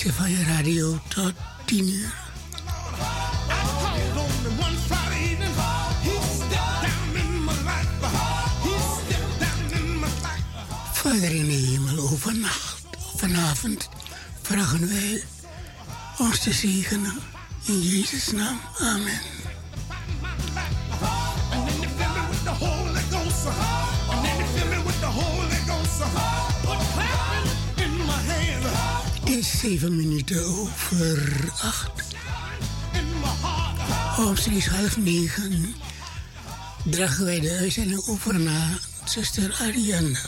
uitzending van Stefania Radio tot 10 uur. Vader in de hemel, overnacht, vanavond vragen wij ons te zegenen. In Jezus' naam, amen. Zeven minuten over acht. Omstreeks half negen dragen wij de uitzending over naar zuster Ariane.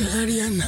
しゃがりやんな。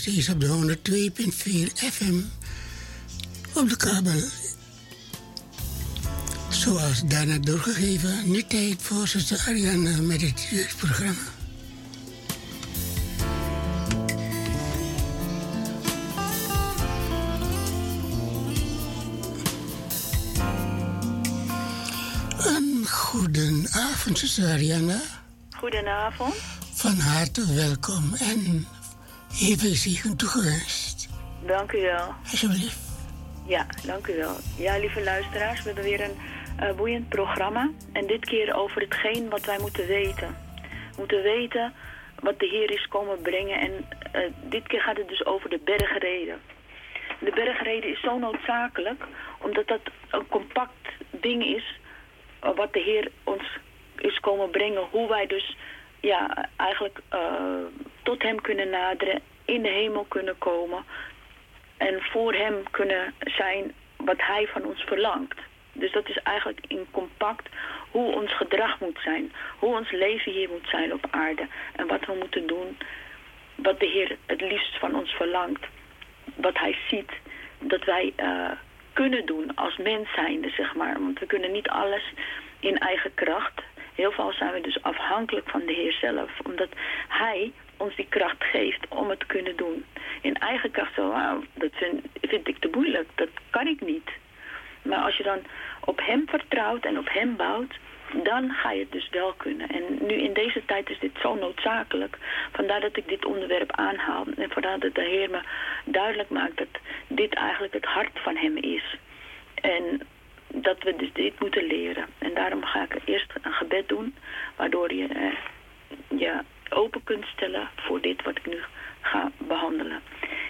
Steeds op de 102.4 FM. Op de kabel. Zoals daarna doorgegeven, nu tijd voor zuster Ariane met het jeugdprogramma. Een goedenavond, zuster Ariane. Goedenavond. Van harte welkom en even zegen toegewenst. Dank u wel. Alsjeblieft. Ja, dank u wel. Ja, lieve luisteraars, we hebben weer een uh, boeiend programma. En dit keer over hetgeen wat wij moeten weten. We moeten weten wat de Heer is komen brengen. En uh, dit keer gaat het dus over de bergreden. De bergreden is zo noodzakelijk, omdat dat een compact ding is... Uh, wat de Heer ons is komen brengen. Hoe wij dus ja, eigenlijk tot hem kunnen naderen, in de hemel kunnen komen en voor hem kunnen zijn wat hij van ons verlangt. Dus dat is eigenlijk in compact hoe ons gedrag moet zijn, hoe ons leven hier moet zijn op aarde en wat we moeten doen, wat de Heer het liefst van ons verlangt, wat hij ziet dat wij uh, kunnen doen als mens zijnde, zeg maar. Want we kunnen niet alles in eigen kracht. Heel veel zijn we dus afhankelijk van de Heer zelf, omdat hij ons die kracht geeft om het te kunnen doen. In eigen kracht, zo, wow, dat vind, vind ik te moeilijk, dat kan ik niet. Maar als je dan op hem vertrouwt en op hem bouwt, dan ga je het dus wel kunnen. En nu in deze tijd is dit zo noodzakelijk. Vandaar dat ik dit onderwerp aanhaal. En vandaar dat de Heer me duidelijk maakt dat dit eigenlijk het hart van hem is. En dat we dus dit moeten leren. En daarom ga ik eerst een gebed doen, waardoor je eh, je open kunt stellen voor dit wat ik nu ga behandelen.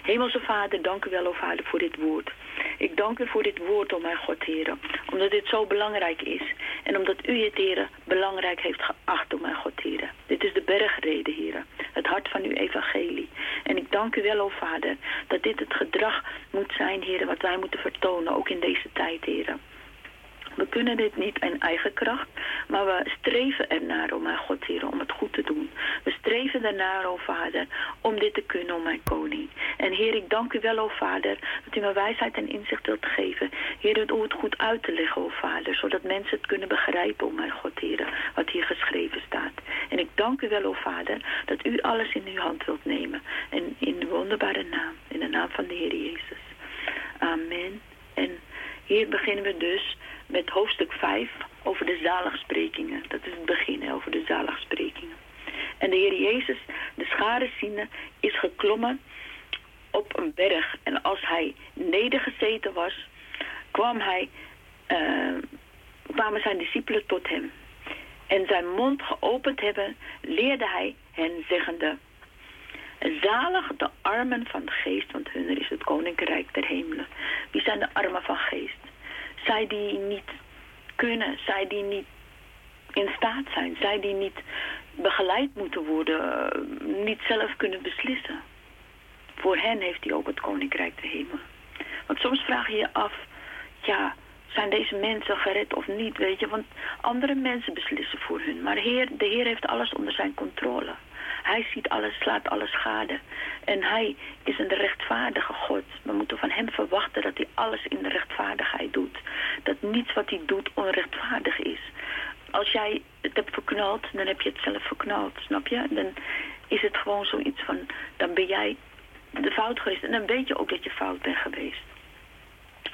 Hemelse Vader, dank u wel, o Vader, voor dit woord. Ik dank u voor dit woord, o mijn God, heren. Omdat dit zo belangrijk is. En omdat u het, heren, belangrijk heeft geacht, o mijn God, heren. Dit is de bergrede, heren. Het hart van uw evangelie. En ik dank u wel, o Vader, dat dit het gedrag moet zijn, heren, wat wij moeten vertonen, ook in deze tijd, heren. We kunnen dit niet in eigen kracht, maar we streven ernaar, oh mijn God, Heer, om het goed te doen. We streven ernaar, oh Vader, om dit te kunnen, oh mijn koning. En Heer, ik dank u wel, oh Vader, dat u me wijsheid en inzicht wilt geven. Heer, om het goed uit te leggen, oh Vader, zodat mensen het kunnen begrijpen, oh mijn God, Heer, wat hier geschreven staat. En ik dank u wel, oh Vader, dat u alles in uw hand wilt nemen. En in de wonderbare naam, in de naam van de Heer Jezus. Amen. En hier beginnen we dus met hoofdstuk 5 over de zaligsprekingen. Dat is het begin over de zaligsprekingen. En de Heer Jezus, de schade ziende, is geklommen op een berg. En als hij nedergezeten was, kwam hij, uh, kwamen zijn discipelen tot hem. En zijn mond geopend hebben, leerde hij hen zeggende... Zalig de armen van geest, want hun is het koninkrijk der hemelen. Wie zijn de armen van geest? Zij die niet kunnen, zij die niet in staat zijn, zij die niet begeleid moeten worden, niet zelf kunnen beslissen. Voor hen heeft hij ook het koninkrijk de hemel. Want soms vraag je je af, ja, zijn deze mensen gered of niet, weet je? Want andere mensen beslissen voor hun. Maar heer, de Heer heeft alles onder zijn controle. Hij ziet alles, slaat alles schade. En hij is een rechtvaardige God. We moeten van hem verwachten dat hij alles in de rechtvaardigheid doet. Dat niets wat hij doet onrechtvaardig is. Als jij het hebt verknald, dan heb je het zelf verknald, snap je? Dan is het gewoon zoiets van, dan ben jij de fout geweest. En dan weet je ook dat je fout bent geweest.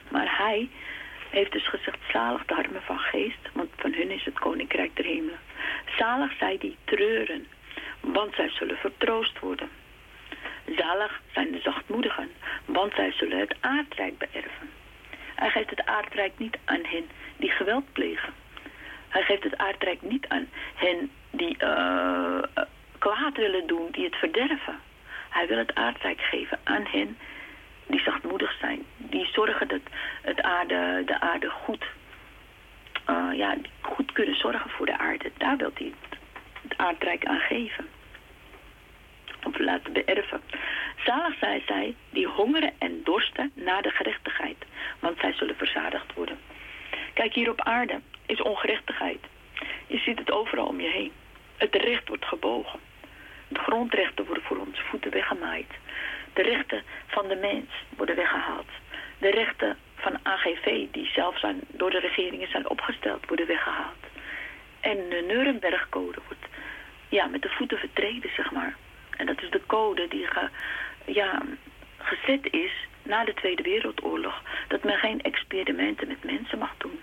Maar hij heeft dus gezegd, zalig de armen van geest, want van hun is het koninkrijk der hemelen. Zalig zij die treuren, want zij zullen vertroost worden. Zalig zijn de zachtmoedigen, want zij zullen het aardrijk beërven. Hij geeft het aardrijk niet aan hen die geweld plegen. Hij geeft het aardrijk niet aan hen die uh, kwaad willen doen, die het verderven. Hij wil het aardrijk geven aan hen die zachtmoedig zijn. Die zorgen dat het aarde, de aarde goed, uh, ja, goed kunnen zorgen voor de aarde. Daar wil hij het aardrijk aan geven of laten beërven. Zalig zijn zij die hongeren en dorsten naar de gerechtigheid, want zij zullen verzadigd worden. Kijk, hier op aarde is ongerechtigheid. Je ziet het overal om je heen. Het recht wordt gebogen. De grondrechten worden voor onze voeten weggemaaid. De rechten van de mens worden weggehaald. De rechten van AGV, die zelf zijn, door de regeringen zijn opgesteld, worden weggehaald. En de Nuremberg-code wordt ja, met de voeten vertreden, zeg maar. En dat is de code die ja, gezet is na de Tweede Wereldoorlog. Dat men geen experimenten met mensen mag doen.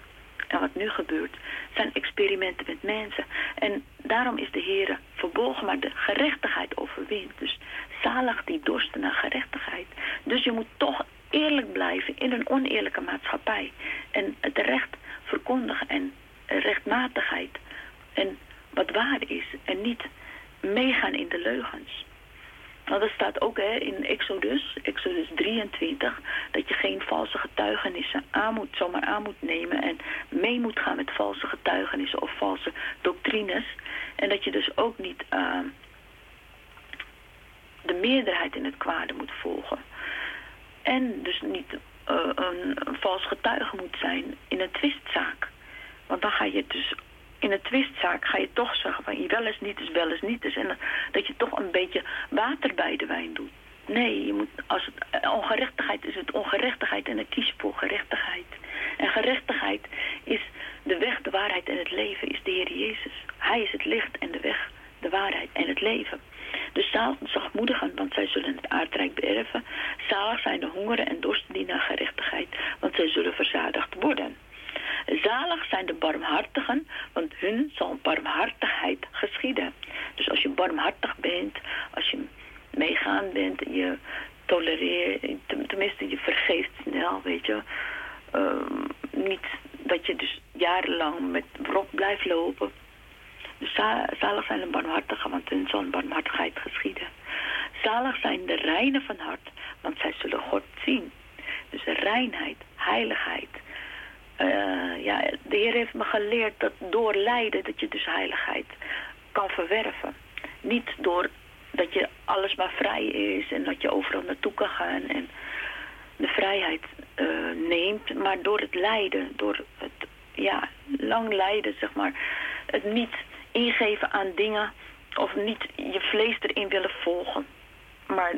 En wat nu gebeurt, zijn experimenten met mensen. En daarom is de Heer verbolgen, maar de gerechtigheid overwint. Dus zalig die dorsten naar gerechtigheid. Dus je moet toch eerlijk blijven in een oneerlijke maatschappij. En het recht verkondigen en rechtmatigheid. En wat waar is. En niet meegaan in de leugens. Nou, dat staat ook hè, in Exodus, Exodus 23, dat je geen valse getuigenissen aan moet, zomaar aan moet nemen en mee moet gaan met valse getuigenissen of valse doctrines. En dat je dus ook niet uh, de meerderheid in het kwade moet volgen. En dus niet een, een vals getuige moet zijn in een twistzaak. Want dan ga je dus in een twistzaak ga je toch zeggen van je wel eens niet is, wel eens niet is. En dat je toch een beetje water bij de wijn doet. Nee, je moet, als het eh, ongerechtigheid is het ongerechtigheid en dan kies voor gerechtigheid. En gerechtigheid is de weg, de waarheid en het leven, is de Heer Jezus. Hij is het licht en de weg, de waarheid en het leven. Dus zachtmoedigen, want zij zullen het aardrijk beërven. Zalig zijn de hongeren en dorsten die naar gerechtigheid, want zij zullen verzadigd worden. Zalig zijn de barmhartigen, want hun zal barmhartigheid geschieden. Dus als je barmhartig bent, als je meegaan bent, je tolereert, tenminste je vergeeft snel, weet je. Uh, niet dat je dus jarenlang met wrok blijft lopen. Dus zalig zijn de barmhartigen, want hun zal barmhartigheid geschieden. Zalig zijn de reinen van hart, want zij zullen God zien. Dus reinheid, heiligheid, uh, ja, de Heer heeft me geleerd dat door lijden dat je dus heiligheid kan verwerven. Niet door dat je alles maar vrij is en dat je overal naartoe kan gaan en de vrijheid uh, neemt, maar door het lijden, door het ja, lang lijden, zeg maar, het niet ingeven aan dingen of niet je vlees erin willen volgen, maar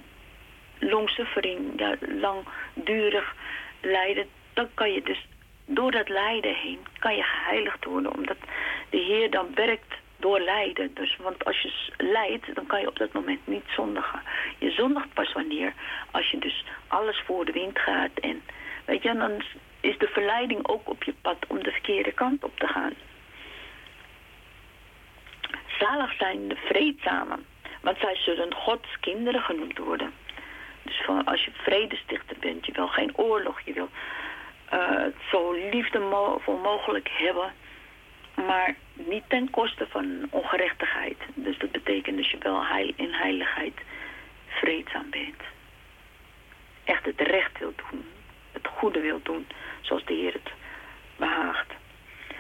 longsuffering, ja, langdurig lijden, dan kan je dus door dat lijden heen kan je geheiligd worden. Omdat de Heer dan werkt door lijden. Dus, want als je lijdt, dan kan je op dat moment niet zondigen. Je zondigt pas wanneer, als je dus alles voor de wind gaat. En weet je, dan is de verleiding ook op je pad om de verkeerde kant op te gaan. Zalig zijn de vreedzamen, want zij zullen Gods kinderen genoemd worden. Dus van, als je vredestichter bent, je wil geen oorlog, je wil uh, zo liefdevol mogelijk hebben, maar niet ten koste van ongerechtigheid. Dus dat betekent dat je wel heil, in heiligheid vreedzaam bent. Echt het recht wilt doen, het goede wilt doen, zoals de Heer het behaagt.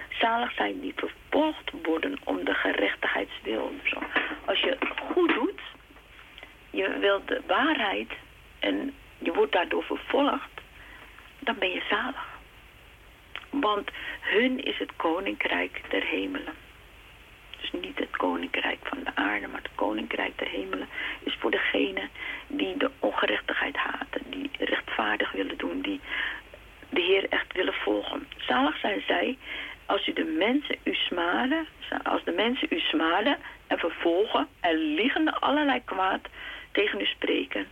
Zalig zijn die vervolgd worden om de gerechtigheidswil. Als je goed doet, je wilt de waarheid en je wordt daardoor vervolgd, dan ben je zalig. Want hun is het koninkrijk der hemelen. Dus niet het koninkrijk van de aarde, maar het koninkrijk der hemelen is voor degene die de ongerechtigheid haten, die rechtvaardig willen doen, die de Heer echt willen volgen. Zalig zijn zij als u de mensen u smaden, als de mensen u smaden en vervolgen en liggende allerlei kwaad tegen u spreken.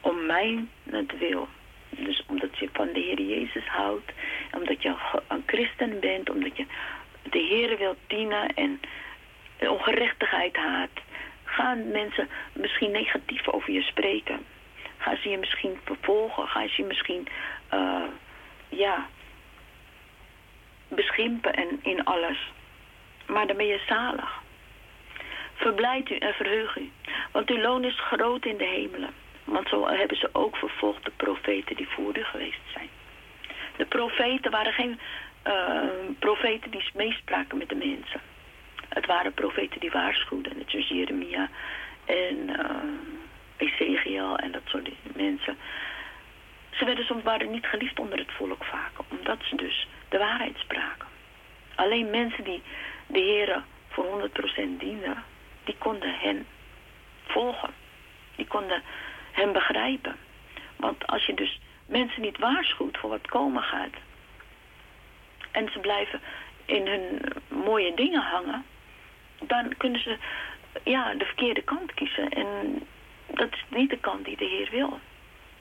Om mijn wil. Dus omdat je van de Heer Jezus houdt, omdat je een christen bent, omdat je de Heer wilt dienen en ongerechtigheid haat, gaan mensen misschien negatief over je spreken. Gaan ze je misschien vervolgen, gaan ze je misschien, uh, ja, beschimpen en in alles. Maar dan ben je zalig. Verblijd u en verheug u, want uw loon is groot in de hemelen. Want zo hebben ze ook vervolgd de profeten die voor geweest zijn. De profeten waren geen uh, profeten die meespraken met de mensen. Het waren profeten die waarschuwden. Net zoals Jeremia en uh, Ezekiel en dat soort mensen. Ze werden soms waren niet geliefd onder het volk vaak. Omdat ze dus de waarheid spraken. Alleen mensen die de heren voor 100% dienden. die konden hen volgen. Die konden hen begrijpen. Want als je dus mensen niet waarschuwt voor wat komen gaat... en ze blijven in hun mooie dingen hangen... dan kunnen ze ja, de verkeerde kant kiezen. En dat is niet de kant die de Heer wil.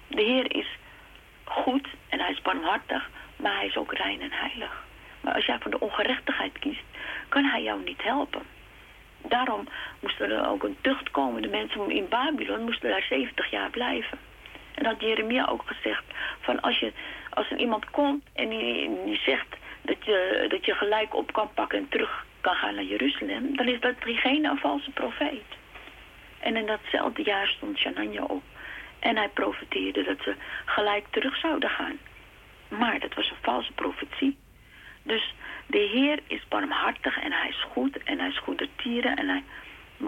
De Heer is goed en hij is barmhartig, maar hij is ook rein en heilig. Maar als jij voor de ongerechtigheid kiest, kan hij jou niet helpen. Daarom moest er ook een tucht komen. De mensen in Babylon moesten daar 70 jaar blijven. En dat had Jeremia ook gezegd. Van als, je, als er iemand komt en die, zegt dat je, dat je gelijk op kan pakken en terug kan gaan naar Jeruzalem, dan is dat geen een valse profeet. En in datzelfde jaar stond Shananja op. En hij profeteerde dat ze gelijk terug zouden gaan. Maar dat was een valse profetie. Dus de Heer is barmhartig en hij is goed en hij is goedertieren en hij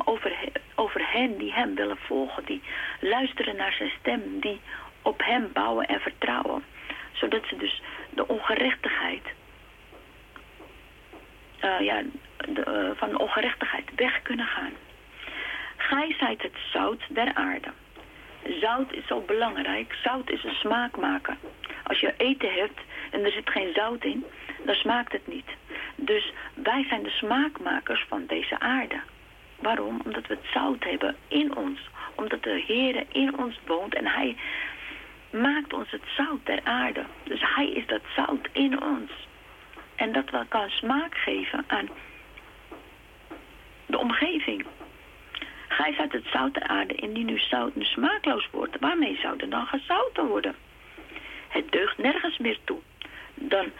over, over hen die hem willen volgen, die luisteren naar zijn stem, die op hem bouwen en vertrouwen. Zodat ze dus de ongerechtigheid, uh, ja, de, uh, van ongerechtigheid weg kunnen gaan. Gij zijt het zout der aarde. Zout is zo belangrijk. Zout is een smaakmaker. Als je eten hebt en er zit geen zout in, dan smaakt het niet. Dus wij zijn de smaakmakers van deze aarde. Waarom? Omdat we het zout hebben in ons. Omdat de Heer in ons woont en Hij maakt ons het zout der aarde. Dus Hij is dat zout in ons. En dat kan smaak geven aan de omgeving. Gij zet het zout der aarde indien nu zout nu smaakloos wordt. Waarmee zou er dan gezouten worden? Het deugt nergens meer toe dan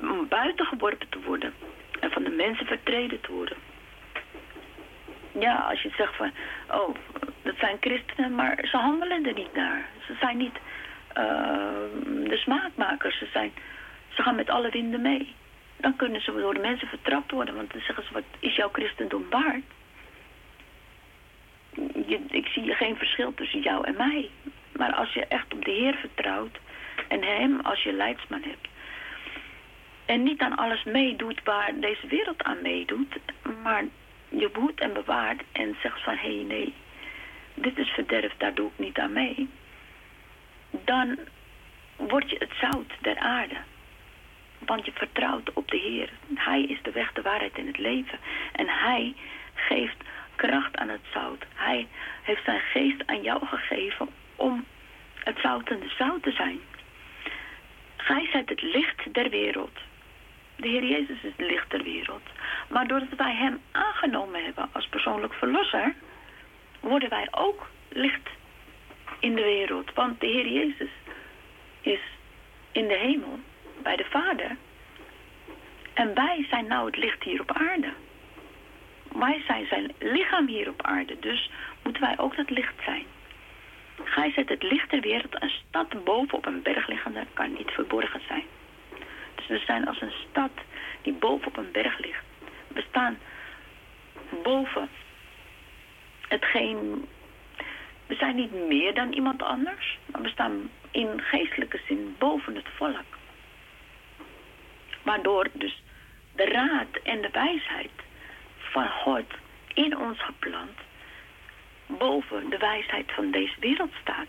om buiten geworpen te worden en van de mensen vertreden te worden. Ja, als je zegt van, oh, dat zijn christenen, maar ze handelen er niet naar. Ze zijn niet uh, de smaakmakers, ze, zijn, ze gaan met alle winden mee. Dan kunnen ze door de mensen vertrapt worden, want dan zeggen ze, wat is jouw christendom waard? Je, ik zie geen verschil tussen jou en mij. Maar als je echt op de Heer vertrouwt en hem als je leidsman hebt, en niet aan alles meedoet waar deze wereld aan meedoet. Maar je behoedt en bewaart en zegt van... hé, hey, nee, dit is verderf, daar doe ik niet aan mee. Dan word je het zout der aarde. Want je vertrouwt op de Heer. Hij is de weg, de waarheid en het leven. En hij geeft kracht aan het zout. Hij heeft zijn geest aan jou gegeven om het zoutende zout te zijn. Gij zet het licht der wereld. De Heer Jezus is het licht der wereld. Maar doordat wij Hem aangenomen hebben als persoonlijk verlosser... worden wij ook licht in de wereld. Want de Heer Jezus is in de hemel bij de Vader. En wij zijn nou het licht hier op aarde. Wij zijn zijn lichaam hier op aarde. Dus moeten wij ook dat licht zijn. Gij zet het licht der wereld. Een stad boven op een berg liggende kan niet verborgen zijn. We zijn als een stad die boven op een berg ligt. We staan boven hetgeen... We zijn niet meer dan iemand anders, maar we staan in geestelijke zin boven het volk. Waardoor dus de raad en de wijsheid van God in ons geplant boven de wijsheid van deze wereld staat.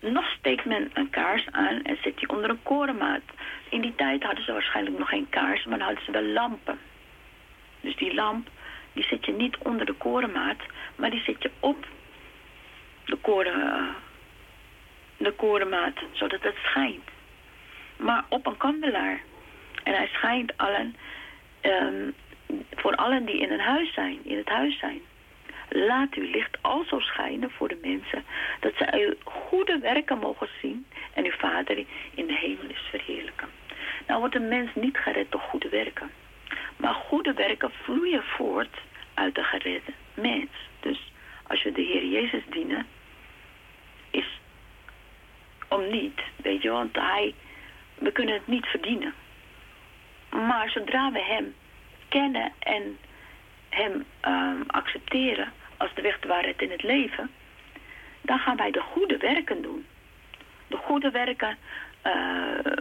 Nog steekt men een kaars aan en zet die onder een korenmaat. In die tijd hadden ze waarschijnlijk nog geen kaars, maar dan hadden ze wel lampen. Dus die lamp, die zet je niet onder de korenmaat, maar die zet je op de, koren, de korenmaat, zodat het schijnt. Maar op een kandelaar. En hij schijnt allen, um, voor allen die in een huis zijn, in het huis zijn. Laat uw licht alzo schijnen voor de mensen, dat zij uw goede werken mogen zien en uw Vader in de hemel is verheerlijken. Nou wordt een mens niet gered door goede werken. Maar goede werken vloeien voort uit de geredde mens. Dus als we de Heer Jezus dienen, is om niet, weet je, want hij, we kunnen het niet verdienen. Maar zodra we hem kennen en hem um, accepteren, als de weg, de waarheid in het leven, dan gaan wij de goede werken doen. De goede werken uh,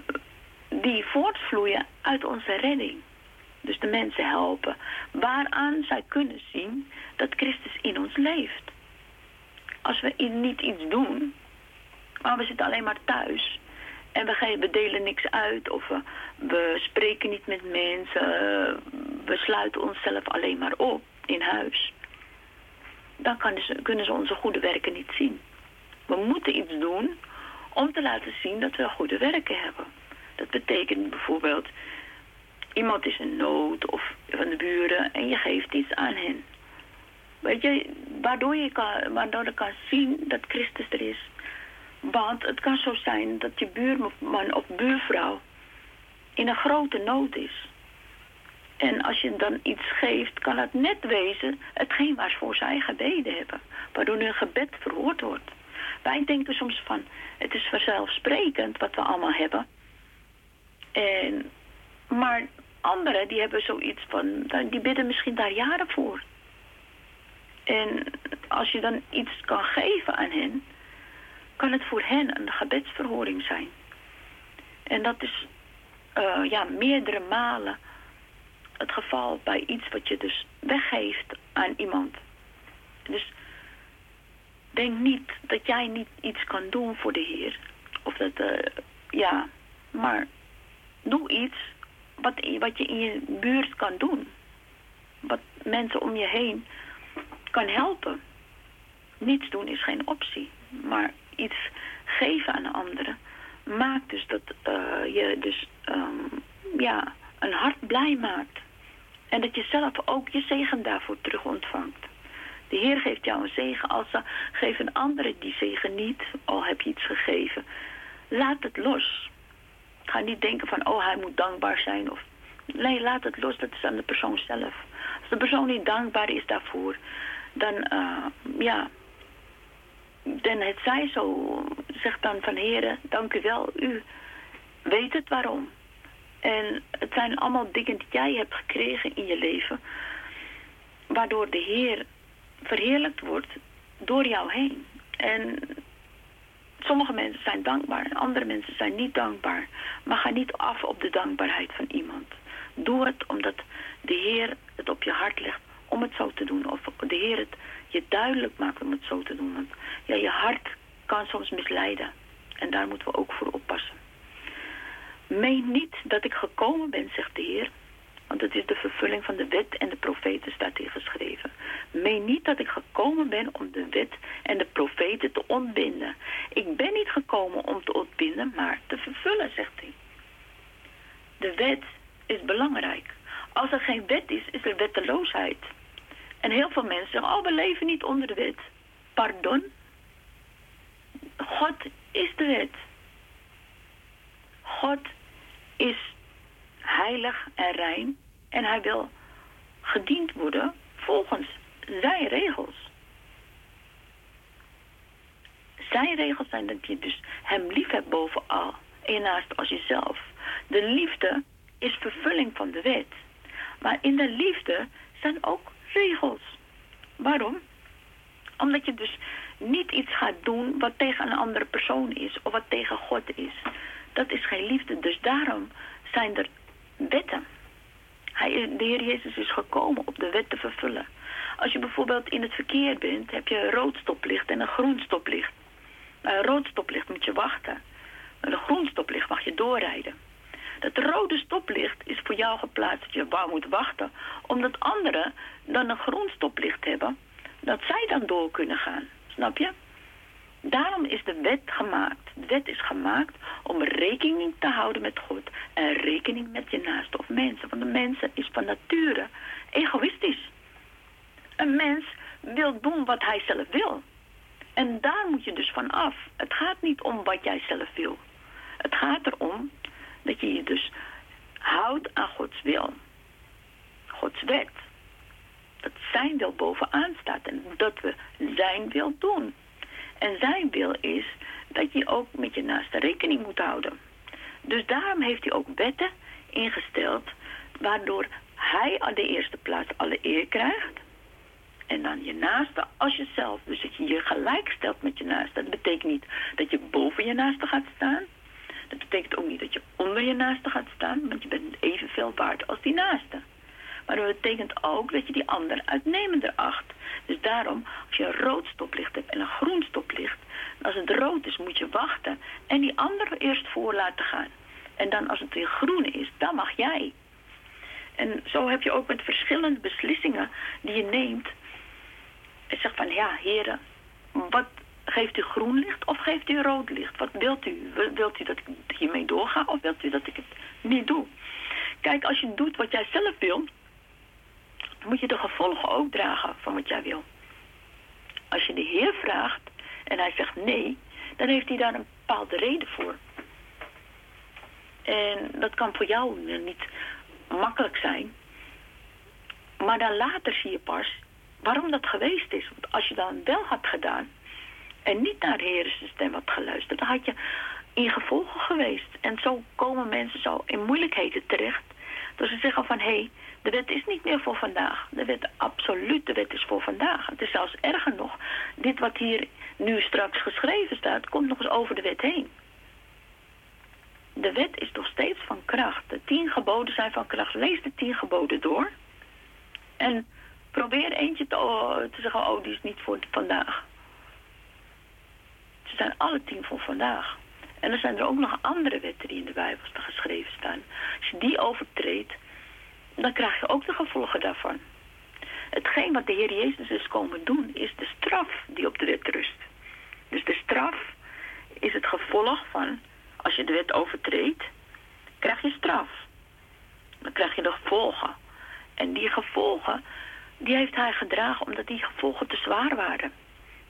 die voortvloeien uit onze redding. Dus de mensen helpen. Waaraan zij kunnen zien dat Christus in ons leeft. Als we niet iets doen, maar we zitten alleen maar thuis. En we, we delen niks uit of we, spreken niet met mensen. We sluiten onszelf alleen maar op in huis. Dan ze, kunnen ze onze goede werken niet zien. We moeten iets doen om te laten zien dat we goede werken hebben. Dat betekent bijvoorbeeld, iemand is in nood of van de buren en je geeft iets aan hen. Weet je, waardoor je kan, waardoor je kan zien dat Christus er is. Want het kan zo zijn dat je buurman of buurvrouw in een grote nood is. En als je dan iets geeft, kan het net wezen hetgeen waarvoor zij gebeden hebben. Waardoor hun gebed verhoord wordt. Wij denken soms van, het is vanzelfsprekend wat we allemaal hebben. En, maar anderen die hebben zoiets van, die bidden misschien daar jaren voor. En als je dan iets kan geven aan hen, kan het voor hen een gebedsverhoring zijn. En dat is uh, ja, meerdere malen het geval bij iets wat je dus weggeeft aan iemand. Dus denk niet dat jij niet iets kan doen voor de Heer. Of dat, uh, ja, maar doe iets wat, wat je in je buurt kan doen. Wat mensen om je heen kan helpen. Niets doen is geen optie. Maar iets geven aan anderen maakt dus dat uh, je dus um, ja, een hart blij maakt. En dat je zelf ook je zegen daarvoor terug ontvangt. De Heer geeft jou een zegen, als ze geven anderen die zegen niet, al heb je iets gegeven. Laat het los. Ga niet denken van, oh hij moet dankbaar zijn. Of, nee, laat het los, dat is aan de persoon zelf. Als de persoon niet dankbaar is daarvoor, dan, uh, ja, dan het zij zo, zegt dan van heren, dank u wel, u weet het waarom. En het zijn allemaal dingen die jij hebt gekregen in je leven, waardoor de Heer verheerlijkt wordt door jou heen. En sommige mensen zijn dankbaar, andere mensen zijn niet dankbaar. Maar ga niet af op de dankbaarheid van iemand. Doe het omdat de Heer het op je hart legt om het zo te doen. Of de Heer het je duidelijk maakt om het zo te doen. Want ja, je hart kan soms misleiden. En daar moeten we ook voor oppassen. Meen niet dat ik gekomen ben, zegt de Heer. Want het is de vervulling van de wet en de profeten staat hier geschreven. Meen niet dat ik gekomen ben om de wet en de profeten te ontbinden. Ik ben niet gekomen om te ontbinden, maar te vervullen, zegt hij. De wet is belangrijk. Als er geen wet is, is er wetteloosheid. En heel veel mensen zeggen, oh, we leven niet onder de wet. Pardon? God is de wet. God is heilig en rein en hij wil gediend worden volgens zijn regels. Zijn regels zijn dat je dus hem lief hebt bovenal en naast als jezelf. De liefde is vervulling van de wet. Maar in de liefde zijn ook regels. Waarom? Omdat je dus niet iets gaat doen wat tegen een andere persoon is of wat tegen God is. Dat is geen liefde. Dus daarom zijn er wetten. Hij, de Heer Jezus is gekomen op de wet te vervullen. Als je bijvoorbeeld in het verkeer bent, heb je een rood stoplicht en een groen stoplicht. Een rood stoplicht moet je wachten. Een groen stoplicht mag je doorrijden. Dat rode stoplicht is voor jou geplaatst je wou moet wachten. Omdat anderen dan een groen stoplicht hebben. Dat zij dan door kunnen gaan. Snap je? Daarom is de wet gemaakt. De wet is gemaakt om rekening te houden met God. En rekening met je naaste of mensen. Want de mens is van nature egoïstisch. Een mens wil doen wat hij zelf wil. En daar moet je dus van af. Het gaat niet om wat jij zelf wil. Het gaat erom dat je je dus houdt aan Gods wil. Gods wet. Dat zijn wil bovenaan staat en dat we zijn wil doen. En zijn wil is dat je ook met je naaste rekening moet houden. Dus daarom heeft hij ook wetten ingesteld waardoor hij aan de eerste plaats alle eer krijgt. En dan je naaste als jezelf. Dus dat je je gelijk stelt met je naaste. Dat betekent niet dat je boven je naaste gaat staan. Dat betekent ook niet dat je onder je naaste gaat staan. Want je bent evenveel waard als die naaste. Maar dat betekent ook dat je die ander uitnemender acht. Dus daarom, als je een rood stoplicht hebt en een groen stoplicht... als het rood is, moet je wachten en die ander eerst voor laten gaan. En dan als het weer groen is, dan mag jij. En zo heb je ook met verschillende beslissingen die je neemt. En zeg van, ja, heren, wat geeft u groen licht of geeft u rood licht? Wat wilt u? Wilt u dat ik hiermee doorga of wilt u dat ik het niet doe? Kijk, als je doet wat jij zelf wil, moet je de gevolgen ook dragen van wat jij wil. Als je de Heer vraagt en hij zegt nee, dan heeft hij daar een bepaalde reden voor. En dat kan voor jou niet makkelijk zijn. Maar dan later zie je pas waarom dat geweest is. Want als je dan wel had gedaan en niet naar de stem had geluisterd, dan had je in gevolgen geweest. En zo komen mensen zo in moeilijkheden terecht. Dus ze zeggen van, hé, hey, de wet is niet meer voor vandaag. De wet, absoluut, de wet is voor vandaag. Het is zelfs erger nog. Dit wat hier nu straks geschreven staat, komt nog eens over de wet heen. De wet is nog steeds van kracht. De tien geboden zijn van kracht. Lees de tien geboden door. En probeer eentje te, oh, te zeggen, oh, die is niet voor vandaag. Ze zijn alle tien voor vandaag. En er zijn er ook nog andere wetten die in de Bijbel geschreven staan. Als je die overtreedt, dan krijg je ook de gevolgen daarvan. Hetgeen wat de Heer Jezus is komen doen, is de straf die op de wet rust. Dus de straf is het gevolg van, als je de wet overtreedt, krijg je straf. Dan krijg je de gevolgen. En die gevolgen, die heeft hij gedragen omdat die gevolgen te zwaar waren.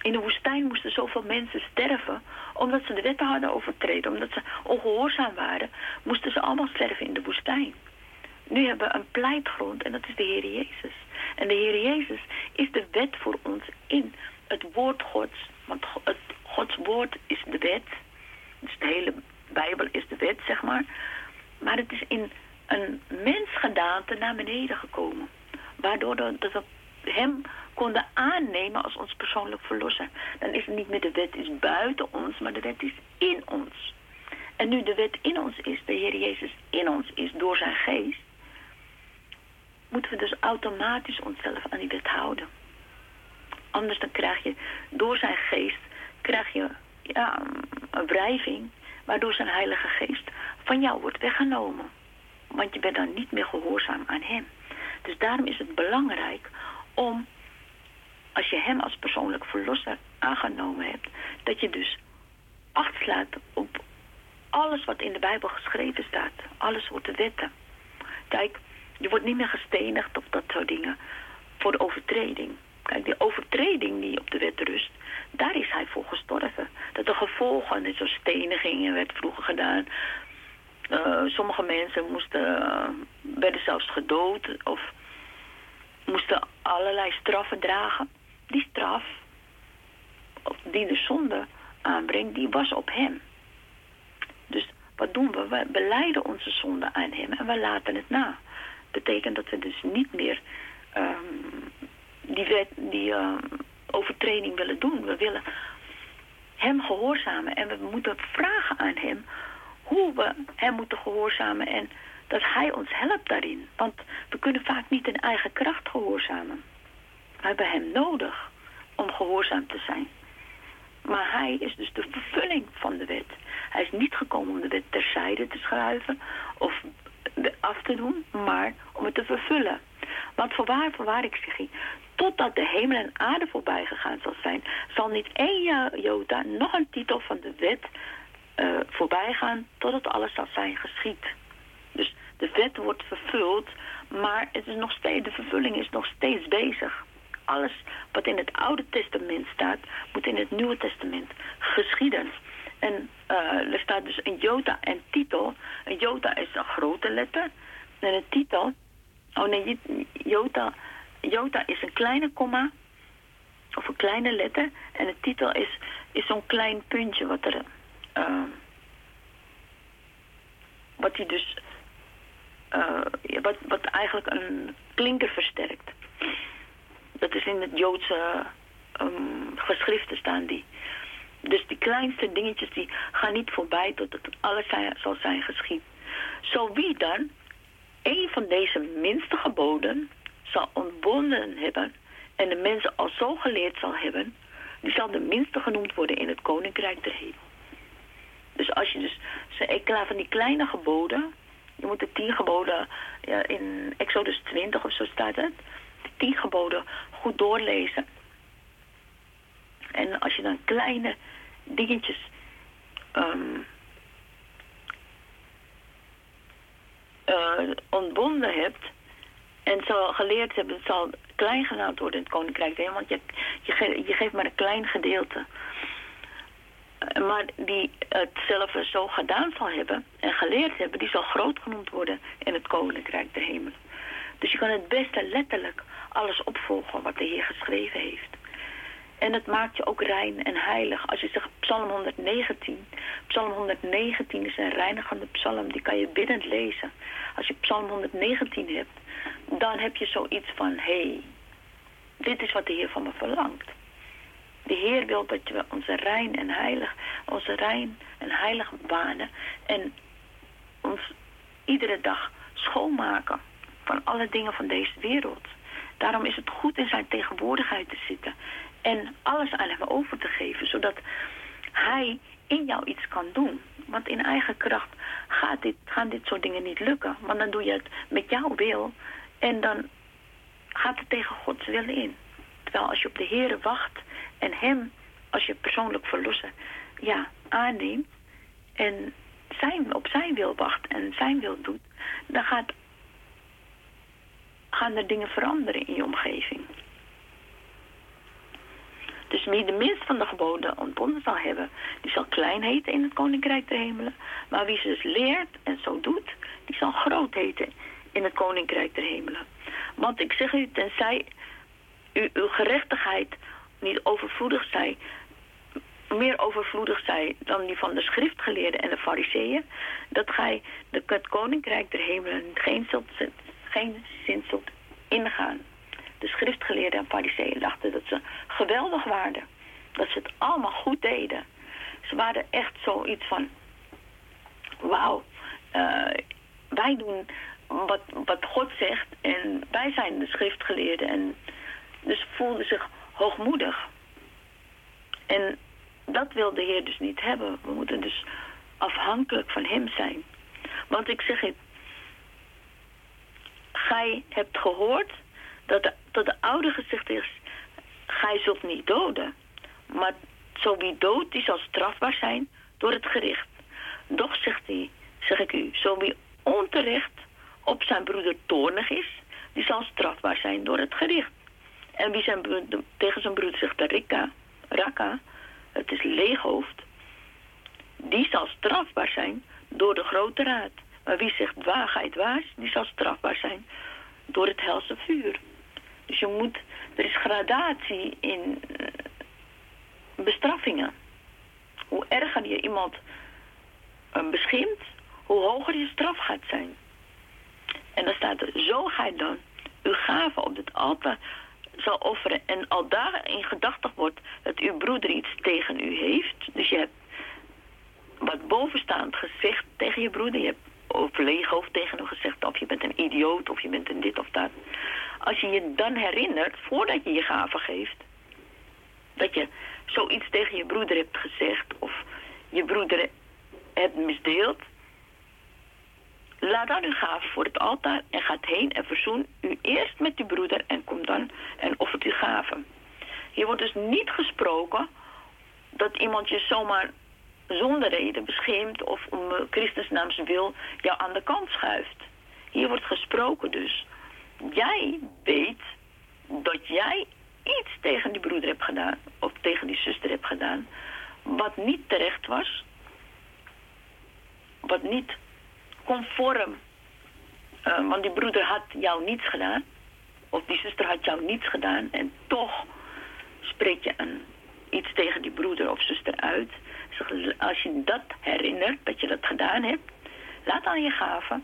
In de woestijn moesten zoveel mensen sterven omdat ze de wetten hadden overtreden. Omdat ze ongehoorzaam waren, moesten ze allemaal sterven in de woestijn. Nu hebben we een pleitgrond en dat is de Heer Jezus. En de Heer Jezus is de wet voor ons in het woord Gods. Want het Gods woord is de wet. Dus de hele Bijbel is de wet, zeg maar. Maar het is in een mensgedaante naar beneden gekomen. Waardoor dat we hem konden aannemen als ons persoonlijk verlosser. Dan is het niet meer de wet is buiten ons, maar de wet is in ons. En nu de wet in ons is, de Heer Jezus in ons is door zijn geest, moeten we dus automatisch onszelf aan die wet houden. Anders dan krijg je door zijn geest krijg je ja, een wrijving waardoor zijn heilige geest van jou wordt weggenomen. Want je bent dan niet meer gehoorzaam aan hem. Dus daarom is het belangrijk om, als je hem als persoonlijk verlosser aangenomen hebt, dat je dus acht slaat op alles wat in de Bijbel geschreven staat. Alles wordt de wetten. Kijk, je wordt niet meer gestenigd of dat soort dingen voor de overtreding. Kijk, die overtreding die op de wet rust, daar is hij voor gestorven. Dat de gevolgen, net zoals stenigingen werd vroeger gedaan. Uh, sommige mensen moesten, uh, werden zelfs gedood of moesten allerlei straffen dragen. Die straf, die de zonde aanbrengt, die was op hem. Dus wat doen we? We beleiden onze zonde aan hem en we laten het na betekent dat we dus niet meer um, die, wet, die uh, overtreding willen doen. We willen hem gehoorzamen en we moeten vragen aan hem hoe we hem moeten gehoorzamen en dat hij ons helpt daarin. Want we kunnen vaak niet in eigen kracht gehoorzamen. Hebben hem nodig om gehoorzaam te zijn. Maar hij is dus de vervulling van de wet. Hij is niet gekomen om de wet terzijde te schuiven of af te doen, maar om het te vervullen. Want voorwaar, voorwaar ik zeg totdat de hemel en aarde voorbij gegaan zal zijn, zal niet één jota nog een titel van de wet uh, voorbij gaan, totdat alles zal zijn geschied. Dus de wet wordt vervuld, maar het is nog steeds, de vervulling is nog steeds bezig. Alles wat in het Oude Testament staat, moet in het Nieuwe Testament geschieden. En uh, er staat dus een jota en titel. Een jota is een grote letter. En een titel... Oh nee, jota, jota is een kleine komma. Of een kleine letter. En een titel is, is zo'n klein puntje wat er... Uh, wat hij dus... Uh, wat, wat eigenlijk een klinker versterkt. Dat is in het Joodse um, geschriften staan die. Dus die kleinste dingetjes die gaan niet voorbij tot het alles zijn, zal zijn geschied. Zo wie dan een van deze minste geboden zal ontbonden hebben en de mensen al zo geleerd zal hebben, die zal de minste genoemd worden in het koninkrijk der hemel. Dus als je dus enkele van die kleine geboden, je moet de tien geboden in Exodus 20 of zo staat het, de tien geboden goed doorlezen. En als je dan kleine dingetjes um, uh, ontbonden hebt en zal geleerd hebben, zal klein genaamd worden in het koninkrijk. Want je, je, je geeft maar een klein gedeelte. Eh, maar die het zelf zo gedaan zal hebben en geleerd hebben, die zal groot genoemd worden in het koninkrijk der hemel. Dus je kan het beste letterlijk alles opvolgen wat de Heer geschreven heeft. En het maakt je ook rein en heilig. Als je zegt Psalm 119. Psalm 119 is een reinigende psalm. Die kan je binnen lezen. Als je Psalm 119 hebt, dan heb je zoiets van... Hé, hey, dit is wat de Heer van me verlangt. De Heer wil dat we onze rein en heilig, onze rein en heilig banen en ons iedere dag schoonmaken van alle dingen van deze wereld. Daarom is het goed in zijn tegenwoordigheid te zitten en alles aan hem over te geven, zodat hij in jou iets kan doen. Want in eigen kracht gaat dit, gaan dit soort dingen niet lukken. Want dan doe je het met jouw wil en dan gaat het tegen Gods wil in. Terwijl als je op de Heer wacht en hem als je persoonlijk verlossen ja, aanneemt en zijn, op zijn wil wacht en zijn wil doet, dan gaat, gaan er dingen veranderen in je omgeving. Dus wie de minst van de geboden ontbonden zal hebben, die zal klein heten in het koninkrijk der hemelen. Maar wie ze dus leert en zo doet, die zal groot heten in het koninkrijk der hemelen. Want ik zeg u, tenzij u, uw gerechtigheid niet overvloedig zij, meer overvloedig zij dan die van de schriftgeleerden en de fariseeën, dat gij de, het koninkrijk der hemelen geen, zult, geen zin zult ingaan. De schriftgeleerden en fariseeën dachten dat ze geweldig waren. Dat ze het allemaal goed deden. Ze waren echt zoiets van, wauw, uh, wij doen wat, wat God zegt en wij zijn de schriftgeleerden. En dus voelden zich hoogmoedig. En dat wil de Heer dus niet hebben. We moeten dus afhankelijk van hem zijn. Want ik zeg het, gij hebt gehoord dat de, dat de oude gezegd is, gij zult niet doden. Maar zo wie doodt, die zal strafbaar zijn door het gericht. Doch, zegt hij, zeg ik u, zo wie onterecht op zijn broeder toornig is, die zal strafbaar zijn door het gericht. En wie zijn tegen zijn broeder zegt, Rika, Raka, het is leeghoofd, die zal strafbaar zijn door de grote raad. Maar wie zegt waagheid waas, die zal strafbaar zijn door het helse vuur. Dus je moet, er is gradatie in eh, bestraffingen. Hoe erger je iemand uh, beschimt, hoe hoger je straf gaat zijn. En dan staat er, zo gij dan uw gave op het altaar zal offeren en al daarin gedachtig wordt dat uw broeder iets tegen u heeft. Dus je hebt wat bovenstaand gezegd tegen je broeder. Je hebt overleeghoofd tegen hem gezegd of je bent een idioot of je bent een dit of dat. Als je je dan herinnert, voordat je je gave geeft, dat je zoiets tegen je broeder hebt gezegd of je broeder hebt misdeeld, Laat dan uw gave voor het altaar en gaat heen en verzoen u eerst met uw broeder en kom dan en offert uw gave. Hier wordt dus niet gesproken dat iemand je zomaar zonder reden beschermt of om Christus naams wil jou aan de kant schuift. Hier wordt gesproken dus. Jij weet dat jij iets tegen die broeder hebt gedaan of tegen die zuster hebt gedaan wat niet terecht was, wat niet conform. Uh, want die broeder had jou niets gedaan. Of die zuster had jou niets gedaan. En toch spreek je iets tegen die broeder of zuster uit. Als je dat herinnert, dat je dat gedaan hebt. Laat dan je gaven.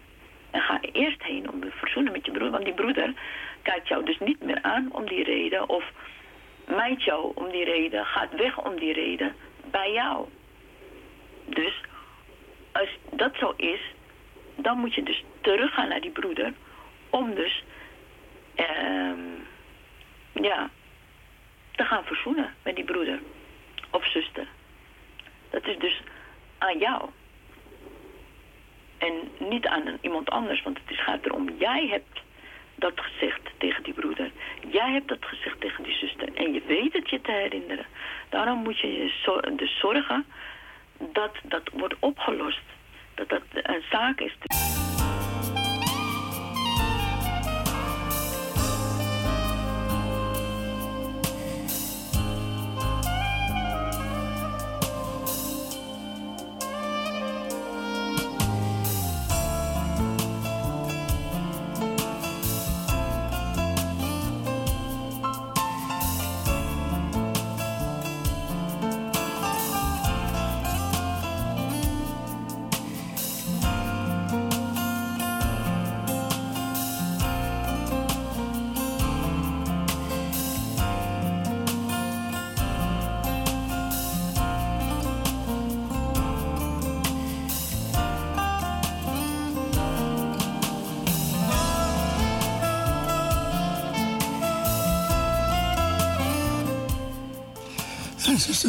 En ga eerst heen om te verzoenen met je broeder. Want die broeder kijkt jou dus niet meer aan om die reden. Of mijt jou om die reden. Gaat weg om die reden bij jou. Dus als dat zo is, dan moet je dus teruggaan naar die broeder om dus ehm ja, te gaan verzoenen met die broeder of zuster. Dat is dus aan jou. En niet aan iemand anders, want het gaat erom, jij hebt dat gezegd tegen die broeder. Jij hebt dat gezegd tegen die zuster. En je weet het je te herinneren. Daarom moet je je dus zorgen dat dat wordt opgelost. Dat dat een zaak is.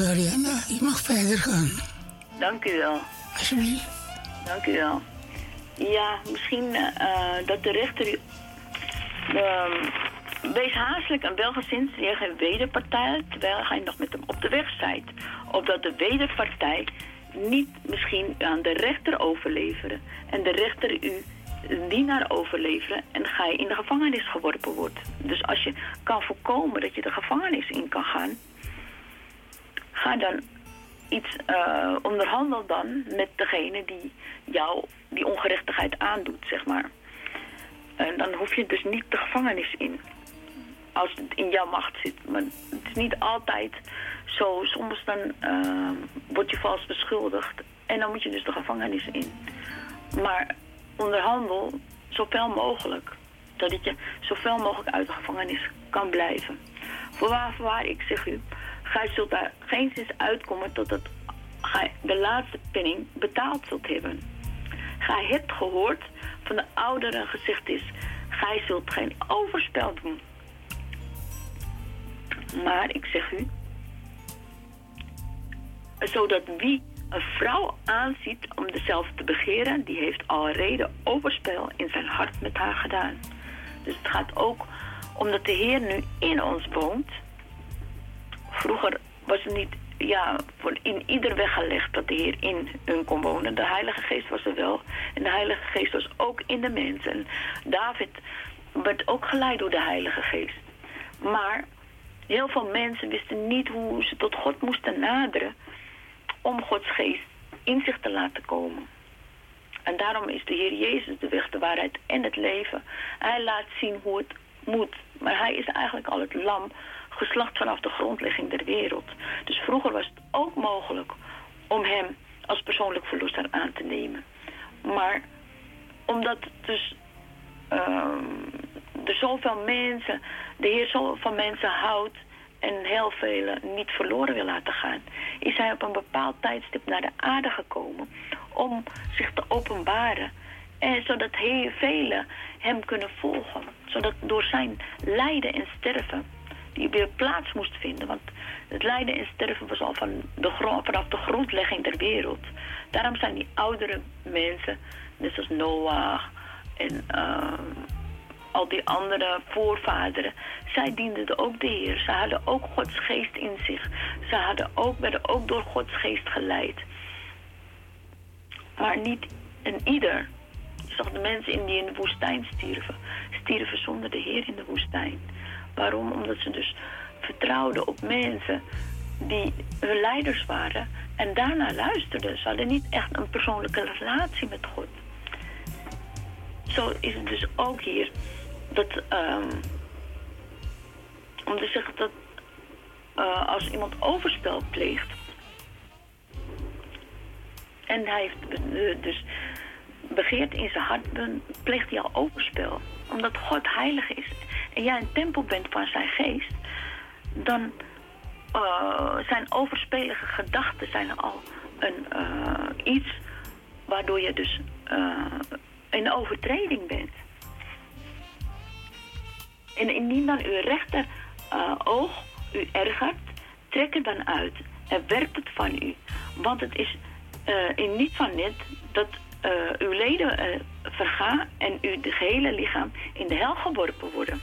Ariana, je mag verder gaan. Dank u wel. Alsjeblieft. Dank u wel. Ja, misschien uh, dat de rechter... Uh, wees haastelijk en welgezind je geen wederpartij... terwijl hij nog met hem op de weg zijt. Opdat de wederpartij niet misschien aan de rechter overleveren... en de rechter u dienaar overleveren en ga je in de gevangenis geworpen wordt. Dus als je kan voorkomen dat je de gevangenis in kan gaan ga dan iets uh, onderhandel dan met degene die jou die ongerechtigheid aandoet, zeg maar. En dan hoef je dus niet de gevangenis in. Als het in jouw macht zit. Maar het is niet altijd zo. Soms dan uh, word je vals beschuldigd. En dan moet je dus de gevangenis in. Maar onderhandel zoveel mogelijk. Dat je zoveel mogelijk uit de gevangenis kan blijven. Voorwaar, voorwaar, ik zeg u, Gij zult daar geen zins uitkomen totdat gij de laatste penning betaald zult hebben. Gij hebt gehoord van de ouderen gezegd is, gij zult geen overspel doen. Maar ik zeg u, zodat wie een vrouw aanziet om dezelfde te begeren, die heeft al reden overspel in zijn hart met haar gedaan. Dus het gaat ook omdat de Heer nu in ons woont Vroeger was het niet ja, in ieder weggelegd dat de Heer in hun kon wonen. De Heilige Geest was er wel. En de Heilige Geest was ook in de mensen. David werd ook geleid door de Heilige Geest. Maar heel veel mensen wisten niet hoe ze tot God moesten naderen... om Gods Geest in zich te laten komen. En daarom is de Heer Jezus de weg, de waarheid en het leven. Hij laat zien hoe het moet. Maar hij is eigenlijk al het lam geslacht vanaf de grondlegging der wereld. Dus vroeger was het ook mogelijk om hem als persoonlijk verlosser aan te nemen. Maar omdat dus er zoveel mensen, de Heer zo van mensen houdt en heel velen niet verloren wil laten gaan, is hij op een bepaald tijdstip naar de aarde gekomen om zich te openbaren. En zodat heel velen hem kunnen volgen. Zodat door zijn lijden en sterven die weer plaats moest vinden. Want het lijden en sterven was al van de grond, vanaf de grondlegging der wereld. Daarom zijn die oudere mensen, net zoals Noah en uh, al die andere voorvaderen, zij dienden ook de Heer. Ze hadden ook Gods geest in zich. Ze hadden ook, werden ook door Gods geest geleid. Maar niet een ieder. Je zag de mensen in die in de woestijn stierven. Stierven zonder de Heer in de woestijn. Waarom? Omdat ze dus vertrouwden op mensen die hun leiders waren en daarna luisterden. Ze hadden niet echt een persoonlijke relatie met God. Zo is het dus ook hier dat, um, om te zeggen dat uh, als iemand overspel pleegt en hij heeft dus begeert in zijn hart, pleegt hij al overspel. Omdat God heilig is en jij een tempel bent van zijn geest, dan uh, zijn overspelige gedachten zijn al een, uh, iets waardoor je dus uh, in overtreding bent. En indien dan uw rechter oog u ergert, trek het dan uit en werp het van u. Want het is in niet van net dat uw leden vergaan en uw gehele lichaam in de hel geworpen worden.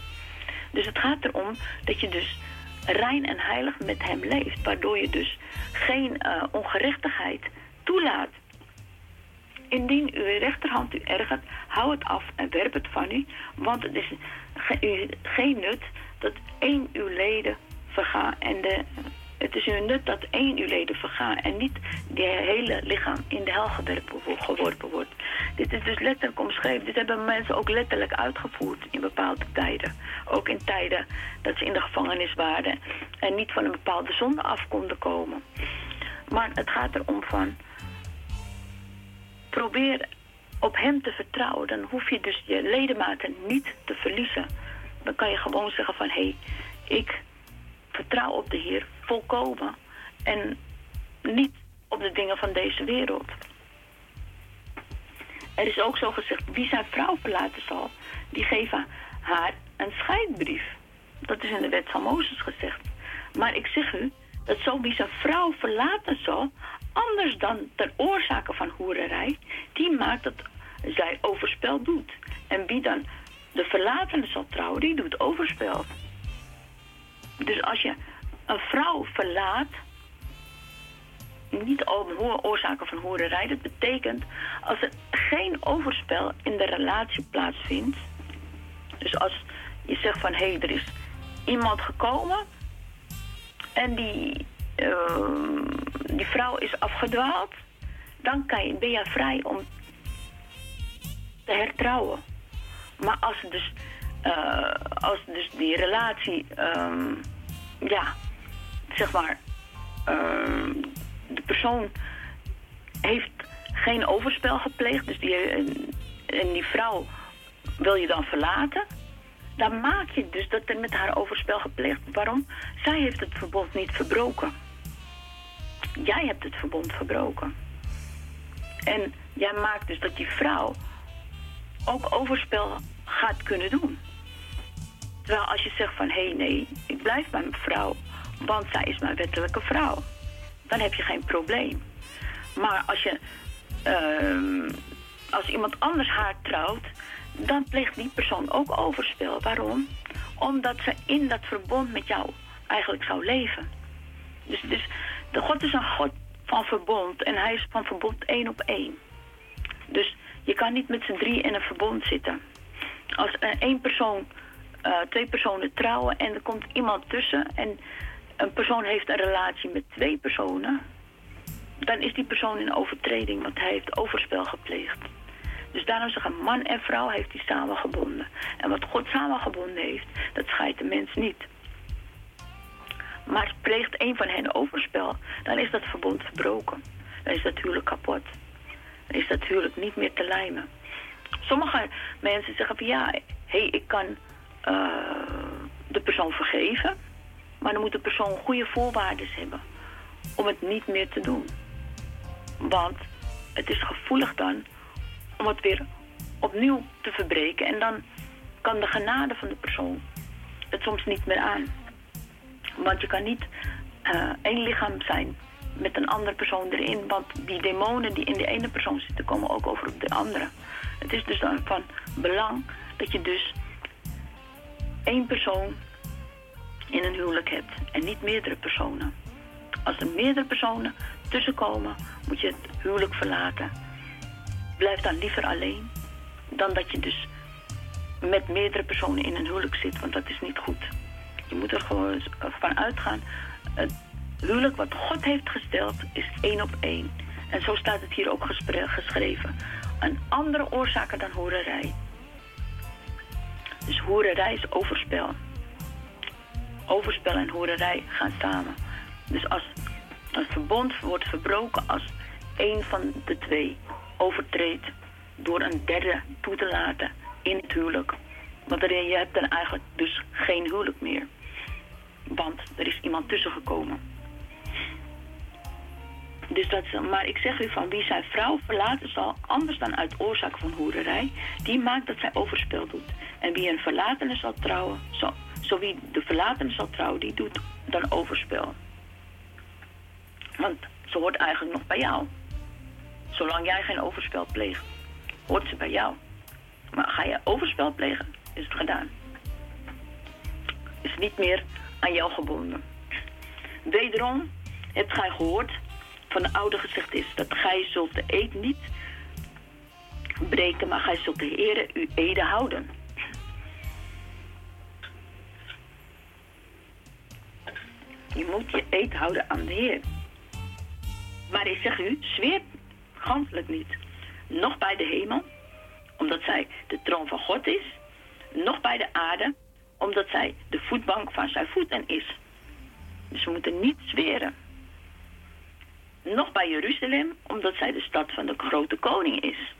Dus het gaat erom dat je dus rein en heilig met hem leeft. Waardoor je dus geen ongerechtigheid toelaat. Indien uw rechterhand u ergert, hou het af en werp het van u. Want het is geen nut dat één uw leden vergaat en de, het is uw nut dat één uw leden vergaat en niet je hele lichaam in de hel geworpen wordt. Dit is dus letterlijk omschreven. Dit hebben mensen ook letterlijk uitgevoerd in bepaalde tijden. Ook in tijden dat ze in de gevangenis waren en niet van een bepaalde zonde af konden komen. Maar het gaat erom van probeer op hem te vertrouwen. Dan hoef je dus je ledematen niet te verliezen. Dan kan je gewoon zeggen van... hé, hey, ik vertrouw op de Heer volkomen. En niet op de dingen van deze wereld. Er is ook zo gezegd, wie zijn vrouw verlaten zal... die geven haar een scheidbrief. Dat is in de wet van Mozes gezegd. Maar ik zeg u, dat zo wie zijn vrouw verlaten zal anders dan ter oorzaken van hoererij, die maakt dat zij overspel doet. En wie dan de verlatene zal trouwen, die doet overspel. Dus als je een vrouw verlaat, niet om oorzaken van hoererij, dat betekent als er geen overspel in de relatie plaatsvindt. Dus als je zegt van hé, hey, er is iemand gekomen en die Ehm, die vrouw is afgedwaald, dan kan je, ben je vrij om te hertrouwen. Maar als dus, uh, als dus die relatie, ehm, ja, zeg maar, ehm, de persoon heeft geen overspel gepleegd, dus die, en die vrouw wil je dan verlaten, dan maak je dus dat er met haar overspel gepleegd. Waarom? Zij heeft het verbod niet verbroken jij hebt het verbond verbroken. En jij maakt dus dat die vrouw ook overspel gaat kunnen doen. Terwijl als je zegt van, hé hey, nee, ik blijf bij mijn vrouw, want zij is mijn wettelijke vrouw. Dan heb je geen probleem. Maar als je, uh, als iemand anders haar trouwt, dan pleegt die persoon ook overspel. Waarom? Omdat ze in dat verbond met jou eigenlijk zou leven. Dus, dus de God is een God van verbond en hij is van verbond één op één. Dus je kan niet met z'n drie in een verbond zitten. Als één persoon, uh, twee personen trouwen en er komt iemand tussen en een persoon heeft een relatie met twee personen, dan is die persoon in overtreding, want hij heeft overspel gepleegd. Dus daarom zeggen man en vrouw heeft hij samengebonden. En wat God samengebonden heeft, dat scheidt de mens niet. Maar pleegt een van hen overspel, dan is dat verbond verbroken. Dan is dat huwelijk kapot. Dan is dat huwelijk niet meer te lijmen. Sommige mensen zeggen van ja, hé, hey, ik kan uh, de persoon vergeven. Maar dan moet de persoon goede voorwaarden hebben om het niet meer te doen. Want het is gevoelig dan om het weer opnieuw te verbreken. En dan kan de genade van de persoon het soms niet meer aan. Want je kan niet uh, één lichaam zijn met een andere persoon erin. Want die demonen die in de ene persoon zitten, komen ook over op de andere. Het is dus dan van belang dat je dus één persoon in een huwelijk hebt en niet meerdere personen. Als er meerdere personen tussenkomen, moet je het huwelijk verlaten. Blijf dan liever alleen dan dat je dus met meerdere personen in een huwelijk zit, want dat is niet goed. Je moet er gewoon van uitgaan. Het huwelijk wat God heeft gesteld is één op één. En zo staat het hier ook geschreven. Een andere oorzaken dan hoererij. Dus hoererij is overspel. Overspel en hoererij gaan samen. Dus als een verbond wordt verbroken als één van de twee overtreedt door een derde toe te laten in het huwelijk. Want je hebt dan eigenlijk dus geen huwelijk meer. Want er is iemand tussen gekomen. Dus dat maar ik zeg u van wie zijn vrouw verlaten zal, anders dan uit oorzaak van hoererij, die maakt dat zij overspel doet. En wie een verlatene zal trouwen, zo, zo wie de verlatene zal trouwen, die doet dan overspel. Want ze hoort eigenlijk nog bij jou. Zolang jij geen overspel pleegt, hoort ze bij jou. Maar ga je overspel plegen, is het gedaan. Is niet meer aan jou gebonden. Wederom hebt gij gehoord van de oude gezegd is dat gij zult de eed niet breken, maar gij zult de Heer uw ede houden. Je moet je eed houden aan de Heer. Maar ik zeg u, zweer ganselijk niet. Nog bij de hemel, omdat zij de troon van God is. Nog bij de aarde, omdat zij de voetbank van zijn voeten is. Dus we moeten niet zweren. Nog bij Jeruzalem, omdat zij de stad van de grote koning is.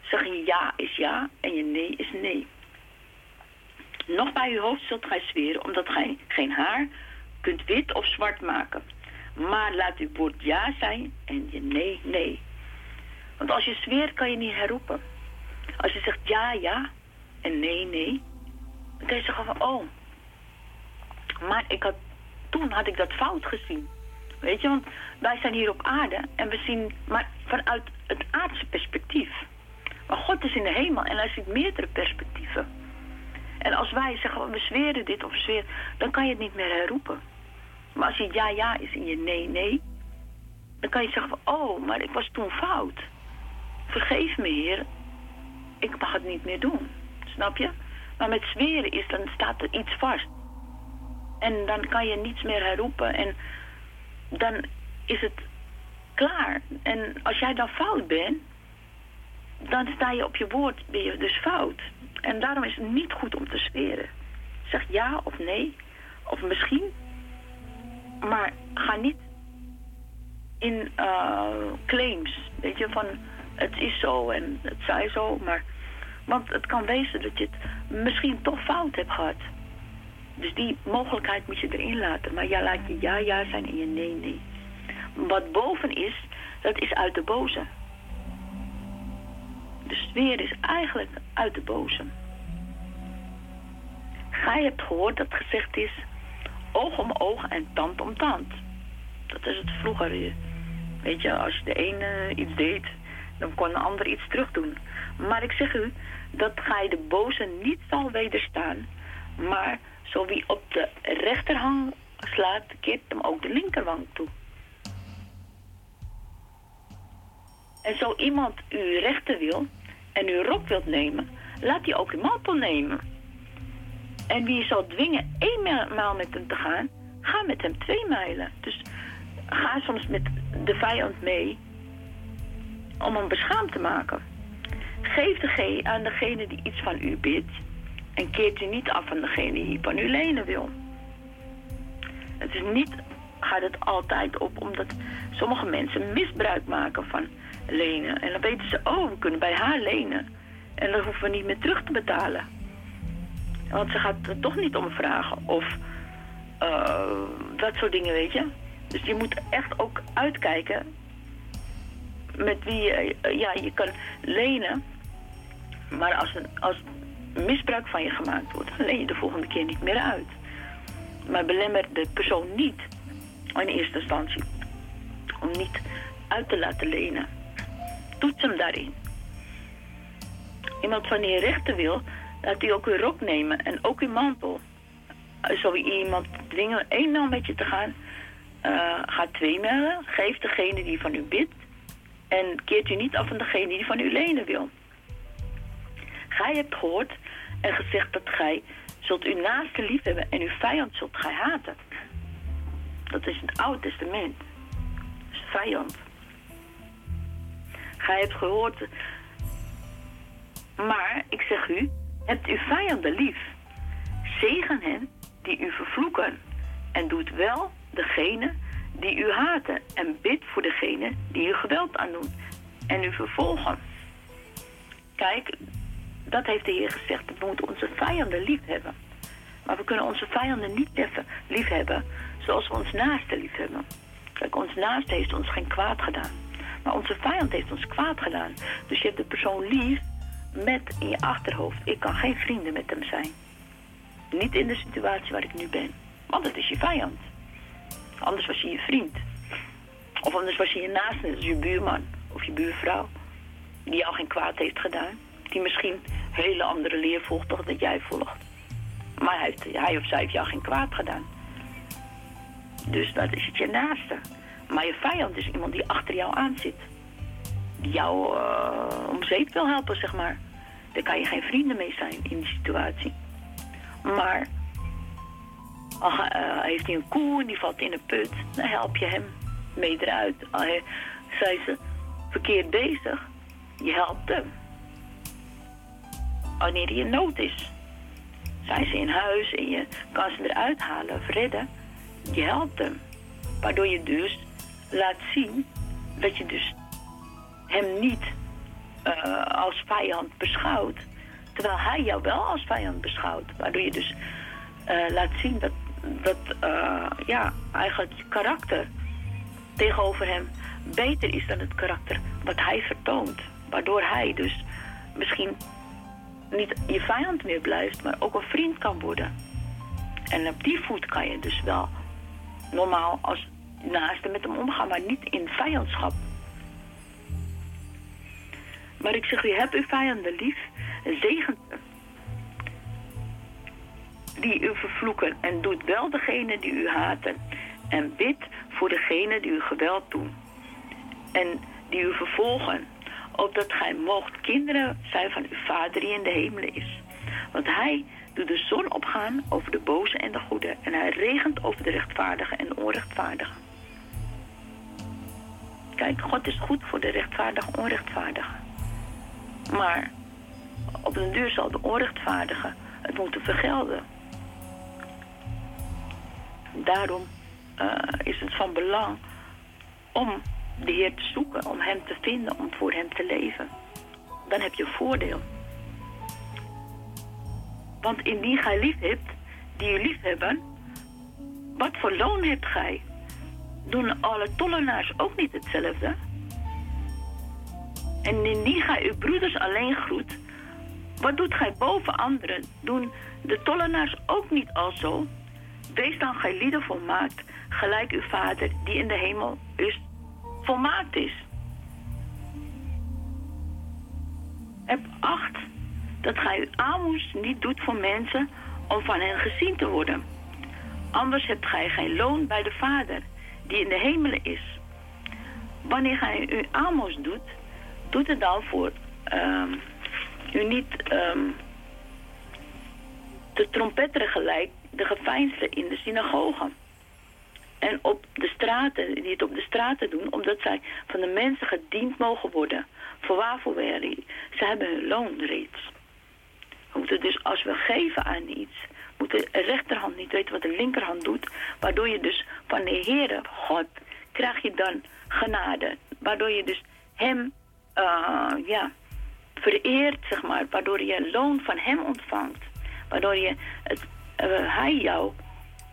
Zeg je ja is ja en je nee is nee. Nog bij uw hoofd zult gij zweren, omdat gij geen haar kunt wit of zwart maken. Maar laat uw woord ja zijn en je nee, nee. Want als je zweert, kan je niet herroepen. Als je zegt ja, ja en nee, nee, dan kan je zeggen van, oh, maar ik had, toen had ik dat fout gezien. Weet je, want wij zijn hier op aarde en we zien maar vanuit het aardse perspectief. Maar God is in de hemel en hij ziet meerdere perspectieven. En als wij zeggen, we zweren dit of zweren, dan kan je het niet meer herroepen. Maar als je ja, ja is en je nee, nee, dan kan je zeggen van, oh, maar ik was toen fout. Vergeef me, Heer, ik mag het niet meer doen. Snap je? Maar met zweren is, dan staat er iets vast. En dan kan je niets meer herroepen en dan is het klaar. En als jij dan fout bent, dan sta je op je woord, ben je dus fout. En daarom is het niet goed om te zweren. Zeg ja of nee, of misschien maar ga niet in uh, claims, weet je, van het is zo en het zij zo, maar... Want het kan wezen dat je het misschien toch fout hebt gehad. Dus die mogelijkheid moet je erin laten. Maar ja, laat je ja, ja zijn en je nee, nee. Wat boven is, dat is uit de boze. De sfeer is eigenlijk uit de boze. Gij hebt gehoord dat gezegd is oog om oog en tand om tand. Dat is het vroeger. Weet je, als de ene iets deed, dan kon de ander iets terug doen. Maar ik zeg u dat gij de boze niet zal wederstaan. Maar zo wie op de rechterhang slaat, keert hem ook de linkerwang toe. En zo iemand uw rechter wil en uw rok wilt nemen, laat hij ook uw mantel nemen. En wie zal dwingen één maal met hem te gaan, ga met hem twee mijlen. Dus ga soms met de vijand mee om hem beschaamd te maken. Geef de aan degene die iets van u bidt en keert u niet af van degene die van u lenen wil. Het is niet, gaat het altijd op, omdat sommige mensen misbruik maken van lenen. En dan weten ze, oh, we kunnen bij haar lenen. En dan hoeven we niet meer terug te betalen. Want ze gaat er toch niet om vragen. Of uh, dat soort dingen, weet je. Dus je moet echt ook uitkijken met wie je, ja, je kan lenen. Maar als, een, als misbruik van je gemaakt wordt, dan leen je de volgende keer niet meer uit. Maar belemmer de persoon niet, in eerste instantie, om niet uit te laten lenen. Toets hem daarin. Iemand van je rechten wil, Laat u ook uw rok nemen en ook uw mantel. Zou iemand dwingen één maal met je te gaan, uh, ga twee mijlen. Geef degene die van u bidt. En keert u niet af van degene die van u lenen wil. Gij hebt gehoord en gezegd dat gij zult uw naaste lief hebben en uw vijand zult gij haten. Dat is het Oude Testament. Dat is vijand. Gij hebt gehoord... Maar, ik zeg u, Hebt uw vijanden lief. Zegen hen die u vervloeken. En doet wel degene die u haten. En bid voor degene die u geweld aandoen. En u vervolgen. Kijk, dat heeft de Heer gezegd. We moeten onze vijanden lief hebben. Maar we kunnen onze vijanden niet lief hebben zoals we ons naaste lief hebben. Kijk, ons naast heeft ons geen kwaad gedaan. Maar onze vijand heeft ons kwaad gedaan. Dus je hebt de persoon lief met in je achterhoofd. Ik kan geen vrienden met hem zijn. Niet in de situatie waar ik nu ben. Want het is je vijand. Anders was je je vriend. Of anders was je je naaste, dus je buurman of je buurvrouw. Die jou geen kwaad heeft gedaan. Die misschien hele andere leer volgt toch dat jij volgt. Maar hij, heeft, hij of zij heeft jou geen kwaad gedaan. Dus dat is het je naaste. Maar je vijand is iemand die achter jou aan zit. Die jou uh, om zeep wil helpen, zeg maar. Daar kan je geen vrienden mee zijn in die situatie. Maar uh, heeft hij een koe en die valt in een put, dan help je hem mee eruit. Al zijn ze verkeerd bezig, je helpt hem. Wanneer hij in nood is, zijn ze in huis en je kan ze eruit halen of redden, je helpt hem. Waardoor je dus laat zien dat je dus hem niet uh, als vijand beschouwt. Terwijl hij jou wel als vijand beschouwt. Waardoor je dus uh, laat zien dat, dat uh, ja, eigenlijk je karakter tegenover hem beter is dan het karakter wat hij vertoont. Waardoor hij dus misschien niet je vijand meer blijft, maar ook een vriend kan worden. En op die voet kan je dus wel normaal als naaste met hem omgaan, maar niet in vijandschap. Maar ik zeg, u hebt uw vijanden lief en zegent ze. Die u vervloeken en doet wel degene die u haten. En bid voor degene die u geweld doen. En die u vervolgen. Opdat gij mocht kinderen zijn van uw vader die in de hemelen is. Want hij doet de zon opgaan over de boze en de goede. En hij regent over de rechtvaardigen en de onrechtvaardigen. Kijk, God is goed voor de rechtvaardige en onrechtvaardige. Maar op den duur zal de onrechtvaardige het moeten vergelden. Daarom uh, is het van belang om de Heer te zoeken, om Hem te vinden, om voor Hem te leven. Dan heb je voordeel. Want indien gij lief hebt, die u lief hebben, wat voor loon hebt gij? Doen alle tollenaars ook niet hetzelfde? En indien gij uw broeders alleen groet, wat doet gij boven anderen? Doen de tollenaars ook niet al zo? Wees dan gij lieden volmaakt, gelijk uw vader die in de hemel is, volmaakt is. Heb acht dat gij aalmoes niet doet voor mensen om van hen gezien te worden. Anders hebt gij geen loon bij de Vader die in de hemelen is. Wanneer gij uw aalmoes doet, doet het dan voor um, u niet te trompetteren gelijk de geveinsden in de synagogen. En op de straten, die het op de straten doen, omdat zij van de mensen gediend mogen worden. Voor waarvoor wij Ze hebben hun loon reeds. We moeten dus als we geven aan iets, moet de rechterhand niet weten wat de linkerhand doet. Waardoor je dus van de Heere God krijg je dan genade. Waardoor je dus hem, uh, ja, vereert, zeg maar. Waardoor je loon van hem ontvangt. Waardoor je het, uh, hij jou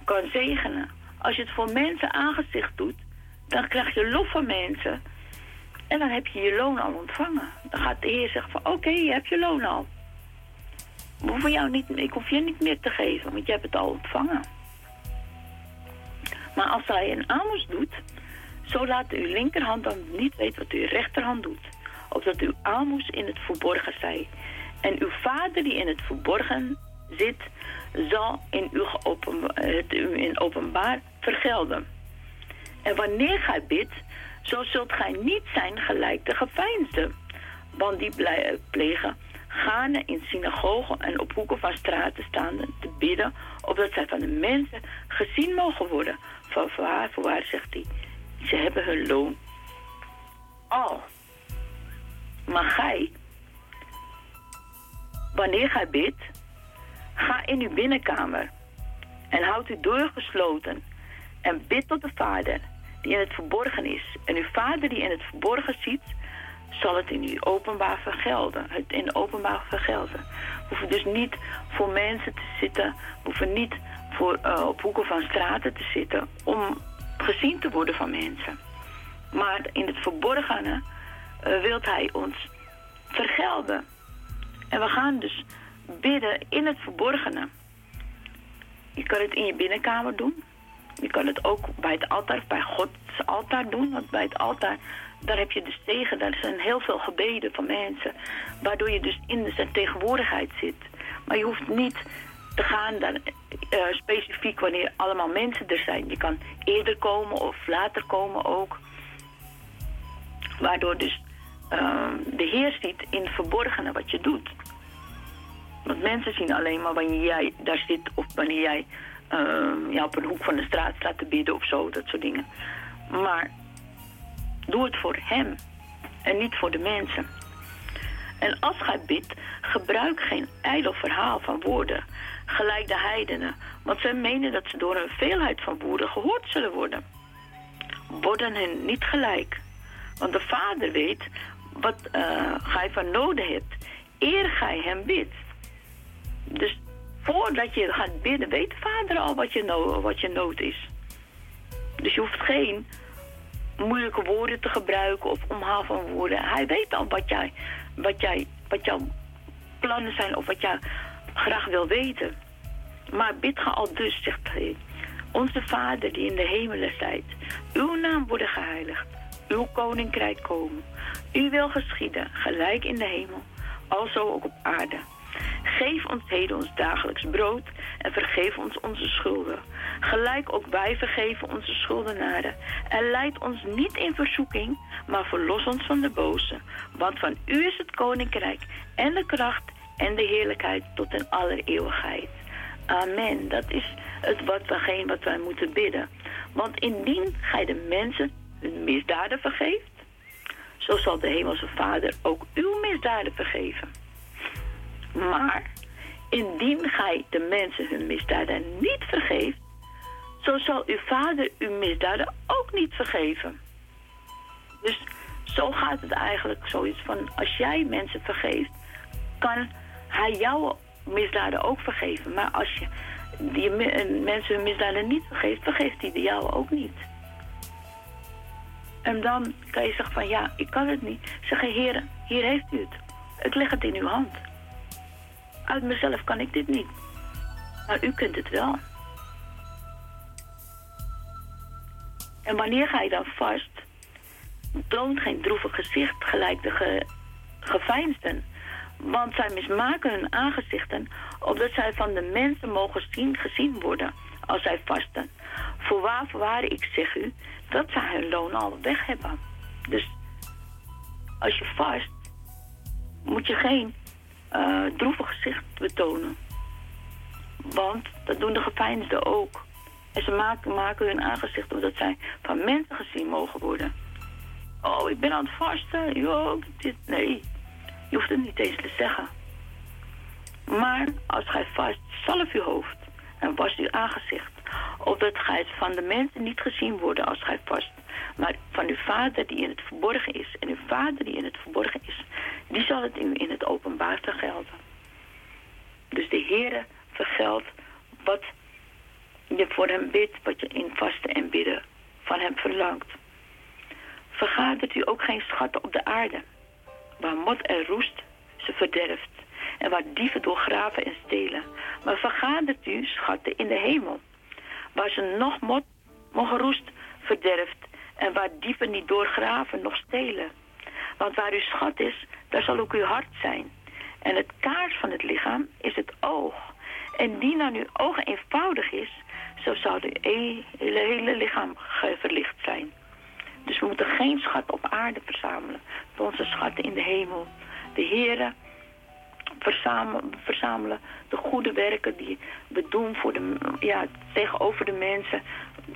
kan zegenen. Als je het voor mensen aangezicht doet, dan krijg je lof van mensen. En dan heb je je loon al ontvangen. Dan gaat de Heer zeggen van oké, je hebt je loon al. Jou niet, ik hoef je niet meer te geven, want je hebt het al ontvangen. Maar als hij een amos doet, zo laat uw linkerhand dan niet weten wat uw rechterhand doet. Opdat uw aalmoes in het verborgen zij. En uw vader die in het verborgen zit, zal in uw het u in openbaar vergelden. En wanneer gij bidt, zo zult gij niet zijn gelijk de geveinsde. Want die plegen gaande in synagogen en op hoeken van straten staande te bidden, opdat zij van de mensen gezien mogen worden. Van waar, voor waar, zegt hij, ze hebben hun loon al. Maar gij, wanneer gij bidt, ga in uw binnenkamer en houd uw deur gesloten en bid tot de Vader die in het verborgen is. En uw Vader die in het verborgen ziet, zal het in u openbaar vergelden. Het in openbaar vergelden. We hoeven dus niet voor mensen te zitten. We hoeven niet voor, uh, op hoeken van straten te zitten. Om gezien te worden van mensen. Maar in het verborgene uh, wilt hij ons vergelden. En we gaan dus bidden in het verborgene. Je kan het in je binnenkamer doen. Je kan het ook bij het altaar, bij Gods altaar doen. Want bij het altaar, daar heb je dus tegen. Daar zijn heel veel gebeden van mensen. Waardoor je dus in zijn tegenwoordigheid zit. Maar je hoeft niet te gaan dan, uh, specifiek wanneer allemaal mensen er zijn. Je kan eerder komen of later komen ook. Waardoor dus uh, de Heer ziet in het verborgene wat je doet. Want mensen zien alleen maar wanneer jij daar zit of wanneer jij uh, ja, op een hoek van de straat staat te bidden of zo, dat soort dingen. Maar doe het voor hem en niet voor de mensen. En als gij bidt, gebruik geen ijdel verhaal van woorden, gelijk de heidenen, want zij menen dat ze door een veelheid van woorden gehoord zullen worden. Worden hen niet gelijk, want de Vader weet wat uh, gij van noden hebt, eer gij hem bidt. Dus voordat je gaat bidden, weet de Vader al wat je, no wat je nood is. Dus je hoeft geen moeilijke woorden te gebruiken of omhaal van woorden. Hij weet al wat, jij, wat, jij, wat jouw plannen zijn of wat jij graag wil weten. Maar bid ga al dus, zegt hij. Onze Vader die in de hemelen zijt, uw naam worden geheiligd, uw koninkrijk komen. U wil geschieden, gelijk in de hemel, alzo ook op aarde. Geef ons heden ons dagelijks brood en vergeef ons onze schulden. Gelijk ook wij vergeven onze schuldenaren. En leid ons niet in verzoeking, maar verlos ons van de boze. Want van u is het koninkrijk en de kracht en de heerlijkheid tot in aller eeuwigheid. Amen. Dat is het wat, we, wat wij moeten bidden. Want indien gij de mensen hun misdaden vergeeft, zo zal de hemelse Vader ook uw misdaden vergeven. Maar indien gij de mensen hun misdaden niet vergeeft, zo zal uw vader uw misdaden ook niet vergeven. Dus zo gaat het eigenlijk zoiets van, als jij mensen vergeeft, kan hij jouw misdaden ook vergeven. Maar als je die mensen hun misdaden niet vergeeft, vergeeft hij de jouwe ook niet. En dan kan je zeggen van, ja, ik kan het niet. Zeg, heer, hier heeft u het. Ik leg het in uw hand. Uit mezelf kan ik dit niet. Maar u kunt het wel. En wanneer ga je dan vast, toont geen droevig gezicht gelijk de ge. Want zij mismaken hun aangezichten, opdat zij van de mensen mogen zien, gezien worden als zij vasten. Voorwaar, voorwaar, ik zeg u, dat zij hun loon al weg hebben. Dus als je vast, moet je geen uh, droevig gezicht betonen. Want dat doen de geveinsden ook. En ze maken, maken hun aangezicht omdat zij van mensen gezien mogen worden. Oh, ik ben aan het vasten. Jo, dit, nee, je hoeft het niet eens te zeggen. Maar als gij vast, zalf uw hoofd en was uw aangezicht. Opdat gij van de mensen niet gezien worden als gij vast. Maar van uw vader die in het verborgen is. En uw vader die in het verborgen is, die zal het u in het openbaar vergelden. Dus de Heere vergeldt wat je voor hem bidt, wat je in vasten en bidden van hem verlangt. Vergadert u ook geen schatten op de aarde, waar mot en roest ze verderft en waar dieven doorgraven en stelen. Maar vergadert u schatten in de hemel, waar ze nog mot, nog roest verderft en waar dieven niet doorgraven nog stelen. Want waar uw schat is, daar zal ook uw hart zijn. En het kaars van het lichaam is het oog. En die naar uw ogen eenvoudig is, zo zou het hele, hele lichaam verlicht zijn. Dus we moeten geen schat op aarde verzamelen. Onze schatten in de hemel. De Heere verzamelen, verzamelen de goede werken die we doen voor de, ja, tegenover de mensen.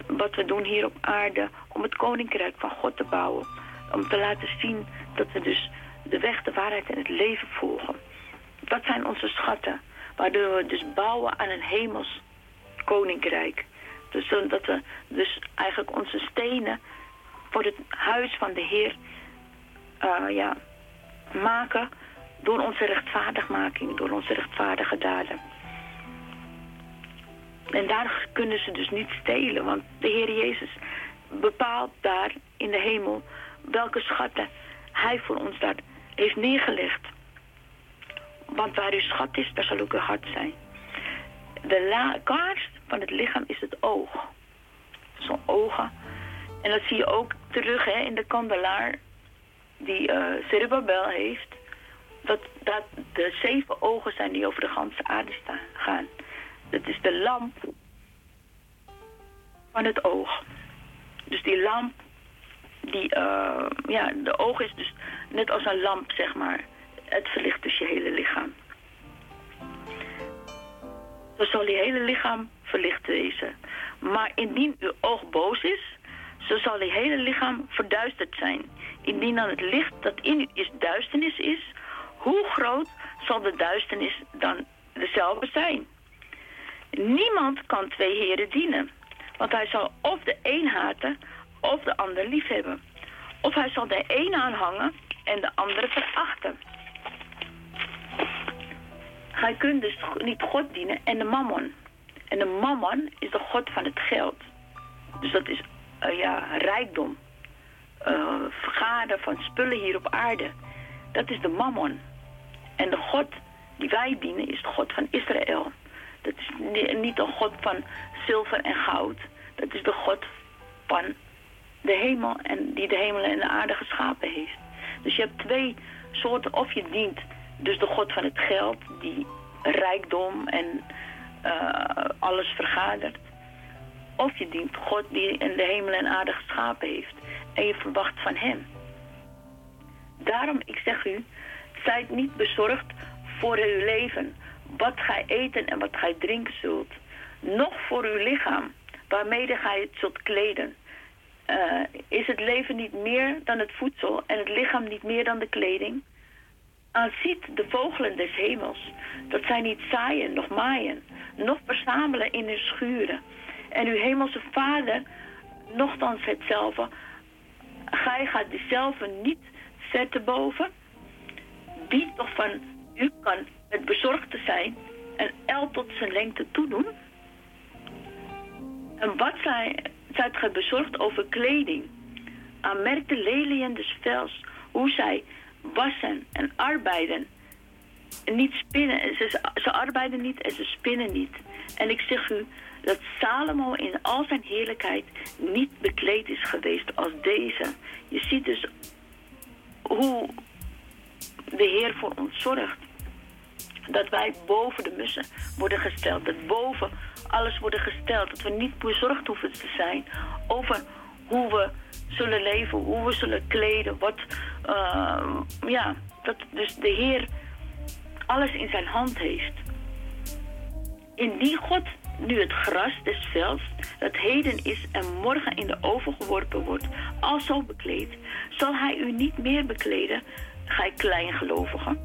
Wat we doen hier op aarde om het koninkrijk van God te bouwen. Om te laten zien dat we dus de weg, de waarheid en het leven volgen. Dat zijn onze schatten. Waardoor we dus bouwen aan een hemels koninkrijk. Dus dat we dus eigenlijk onze stenen voor het huis van de Heer uh, ja, maken door onze rechtvaardigmaking, door onze rechtvaardige daden. En daar kunnen ze dus niet stelen, want de Heer Jezus bepaalt daar in de hemel welke schatten hij voor ons daar heeft neergelegd. Want waar uw schat is, daar zal ook uw hart zijn. De kaars van het lichaam is het oog. Zo'n ogen. En dat zie je ook terug hè, in de kandelaar die uh, heeft. Dat, dat de zeven ogen zijn die over de ganse aarde staan, gaan. Dat is de lamp van het oog. Dus die lamp, die, uh, ja, de oog is dus net als een lamp, zeg maar. Het verlicht dus je hele lichaam. Zo zal je hele lichaam verlicht wezen. Maar indien uw oog boos is, zo zal je hele lichaam verduisterd zijn. Indien dan het licht dat in u is duisternis is, hoe groot zal de duisternis dan dezelfde zijn? Niemand kan twee heren dienen. Want hij zal of de een haten of de ander liefhebben. Of hij zal de een aanhangen en de andere verachten. Hij kunt dus niet God dienen en de mammon. En de mammon is de God van het geld. Dus dat is uh, ja, rijkdom. Uh, vergaden van spullen hier op aarde. Dat is de mammon. En de God die wij dienen is de God van Israël. Dat is niet een God van zilver en goud. Dat is de God van de hemel en die de hemel en de aarde geschapen heeft. Dus je hebt twee soorten. Of je dient dus de God van het geld, die rijkdom en uh, alles vergadert. Of je dient God die in de hemel en aarde geschapen heeft. En je verwacht van hem. Daarom, ik zeg u, zijt niet bezorgd voor uw leven. Wat gij eten en wat gij drinken zult. Nog voor uw lichaam waarmee gij het zult kleden. Uh, is het leven niet meer dan het voedsel en het lichaam niet meer dan de kleding? Aanziet de vogelen des hemels, dat zij niet zaaien, nog maaien, nog verzamelen in hun schuren. En uw hemelse vader, nogthans hetzelfde, gij gaat dezelfde niet zetten boven? Wie toch van u kan met bezorgd zijn en el tot zijn lengte toedoen? En wat zij, zijt gij bezorgd over kleding? Aanmerk de leliën des vels, hoe zij wassen en arbeiden. En niet spinnen, ze, ze arbeiden niet en ze spinnen niet. En ik zeg u dat Salomo in al zijn heerlijkheid niet bekleed is geweest als deze. Je ziet dus hoe de Heer voor ons zorgt. Dat wij boven de mussen worden gesteld. Dat boven alles worden gesteld. Dat we niet bezorgd hoeven te zijn over hoe we zullen leven, hoe we zullen kleden. Wat, uh, ja, dat dus de Heer alles in zijn hand heeft. Indien God nu het gras des velds, dat heden is en morgen in de oven geworpen wordt, al zo bekleed, zal hij u niet meer bekleden, gij kleingelovigen.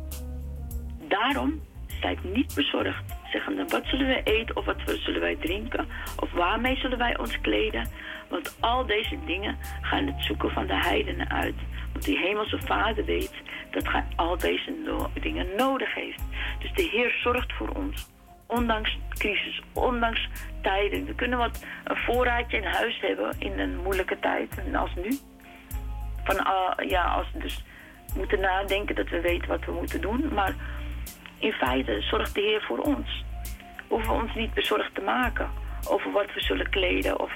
Daarom zijt niet bezorgd, zeggende, wat zullen wij eten of wat zullen wij drinken, of waarmee zullen wij ons kleden? Want al deze dingen gaan het zoeken van de heidenen uit. Want die hemelse vader weet dat hij al deze dingen nodig heeft. Dus de Heer zorgt voor ons. Ondanks crisis, ondanks tijden. We kunnen wat een voorraadje in huis hebben in een moeilijke tijd. Als nu. Van, uh, ja, als dus moeten nadenken dat we weten wat we moeten doen. Maar in feite zorgt de Heer voor ons. We hoeven ons niet bezorgd te maken over wat we zullen kleden of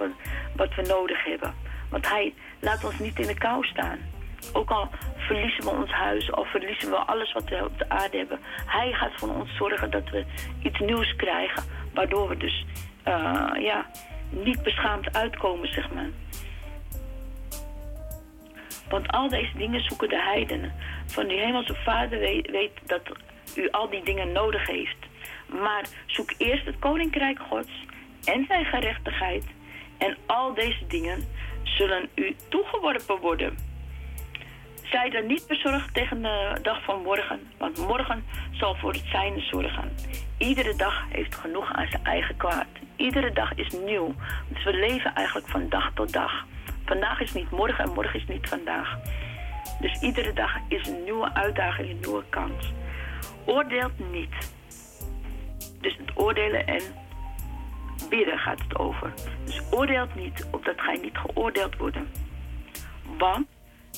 wat we nodig hebben. Want hij laat ons niet in de kou staan. Ook al verliezen we ons huis of verliezen we alles wat we op de aarde hebben. Hij gaat voor ons zorgen dat we iets nieuws krijgen. Waardoor we dus uh, ja, niet beschaamd uitkomen, zeg maar. Want al deze dingen zoeken de heidenen. Van die hemelse vader weet, dat u al die dingen nodig heeft. Maar zoek eerst het koninkrijk gods en zijn gerechtigheid. En al deze dingen zullen u toegeworpen worden. Zij dan niet bezorgd tegen de dag van morgen, want morgen zal voor het zijne zorgen. Iedere dag heeft genoeg aan zijn eigen kwaad. Iedere dag is nieuw. Dus we leven eigenlijk van dag tot dag. Vandaag is niet morgen en morgen is niet vandaag. Dus iedere dag is een nieuwe uitdaging, een nieuwe kans. Oordeelt niet. Dus het oordelen en bidden gaat het over. Dus oordeelt niet, opdat gij niet geoordeeld worden. Want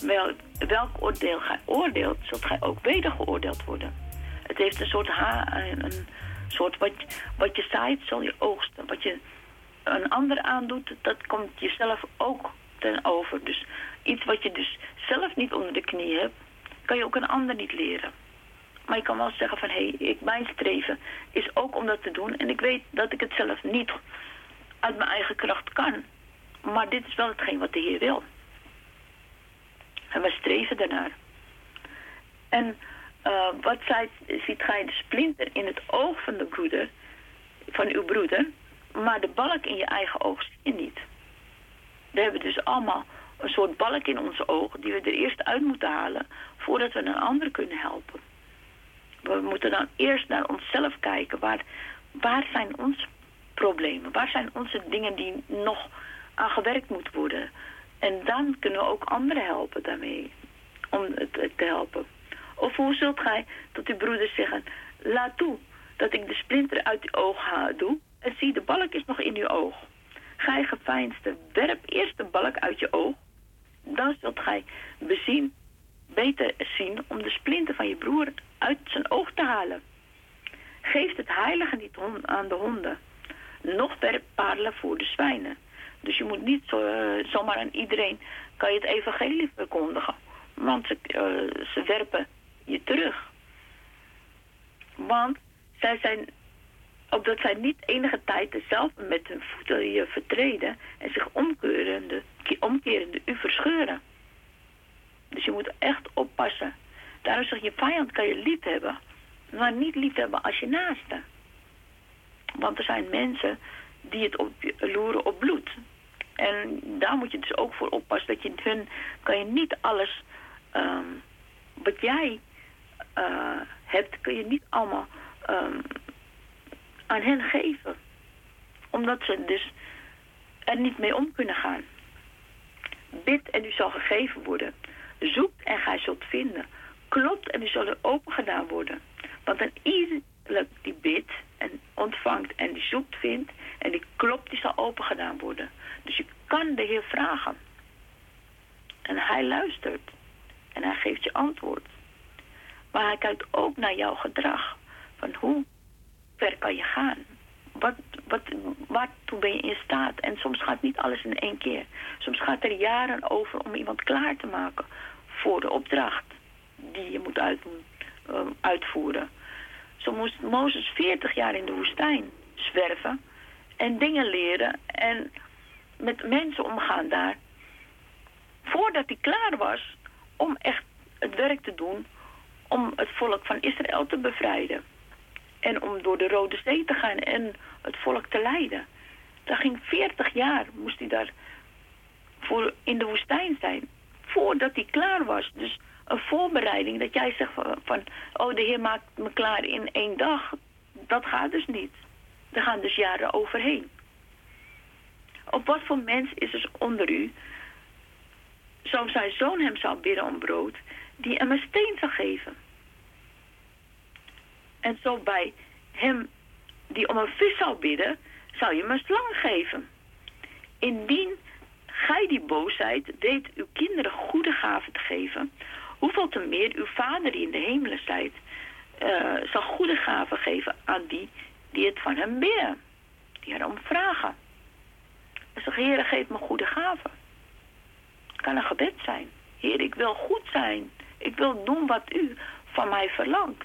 wel, welk oordeel gij oordeelt, zult gij ook weder geoordeeld worden. Het heeft een soort, ha een, soort wat, wat je zaait, zal je oogsten. Wat je een ander aandoet, dat komt jezelf ook ten over. Dus iets wat je dus zelf niet onder de knie hebt, kan je ook een ander niet leren. Maar je kan wel zeggen van, hé, hey, mijn streven is ook om dat te doen. En ik weet dat ik het zelf niet uit mijn eigen kracht kan. Maar dit is wel hetgeen wat de Heer wil. En we streven daarnaar. En uh, wat zij, ziet gij de splinter in het oog van de broeder, van uw broeder, maar de balk in je eigen oog zie je niet. We hebben dus allemaal een soort balk in onze ogen die we er eerst uit moeten halen voordat we een ander kunnen helpen. We moeten dan eerst naar onszelf kijken. Waar, waar zijn onze problemen? Waar zijn onze dingen die nog aan gewerkt moeten worden? En dan kunnen we ook anderen helpen daarmee. Om het, te helpen. Of hoe zult gij tot uw broeders zeggen... Laat toe dat ik de splinter uit uw oog haal doe... en zie, de balk is nog in uw oog. Gij geveinsde, werp eerst de balk uit je oog... dan zult gij bezien, beter zien om de splinter van je broer uit zijn oog te halen. Geef het heilige niet aan de honden, nog werp parelen voor de zwijnen. Dus je moet niet zo, uh, zomaar aan iedereen kan je het evangelie verkondigen. Want ze, uh, ze werpen je terug. Want zij zijn, opdat zij niet enige tijd dezelfde met hun voeten je vertreden en zich omkerende, omkerende u verscheuren. Dus je moet echt oppassen. Daarom zeg je, vijand kan je lief hebben, maar niet lief hebben als je naaste. Want er zijn mensen die het op, loeren op bloed. En daar moet je dus ook voor oppassen. Dat je hun kan je niet alles um, wat jij uh, hebt, kun je niet allemaal um, aan hen geven. Omdat ze dus er niet mee om kunnen gaan. Bid en u zal gegeven worden. Zoek en gij zult vinden. Klopt en u zal er open gedaan worden. Want een ieder die bidt en ontvangt en die zoekt vindt en die klopt, die zal open gedaan worden. Dus je kan de Heer vragen. En hij luistert. En hij geeft je antwoord. Maar hij kijkt ook naar jouw gedrag. Van hoe ver kan je gaan? Wat, wat, waartoe ben je in staat? En soms gaat niet alles in één keer. Soms gaat er jaren over om iemand klaar te maken voor de opdracht die je moet um, uitvoeren. Zo moest Mozes 40 jaar in de woestijn zwerven en dingen leren en met mensen omgaan daar. Voordat hij klaar was om echt het werk te doen om het volk van Israël te bevrijden. En om door de Rode Zee te gaan en het volk te leiden. Dat ging 40 jaar, moest hij daar voor in de woestijn zijn. Voordat hij klaar was. Dus een voorbereiding, dat jij zegt van, oh de Heer maakt me klaar in één dag. Dat gaat dus niet. Er gaan dus jaren overheen. Op wat voor mens is er onder u, zo zijn zoon hem zou bidden om brood, die hem een steen zou geven? En zo bij hem die om een vis zou bidden, zou je hem slang geven. Indien gij die boosheid deed uw kinderen goede gaven te geven, hoeveel te meer uw vader die in de hemelen zijt, uh, zal goede gaven geven aan die die het van hem bidden, die erom vragen. En zeg, Heer, geef me goede gaven. Het kan een gebed zijn. Heer, ik wil goed zijn. Ik wil doen wat u van mij verlangt.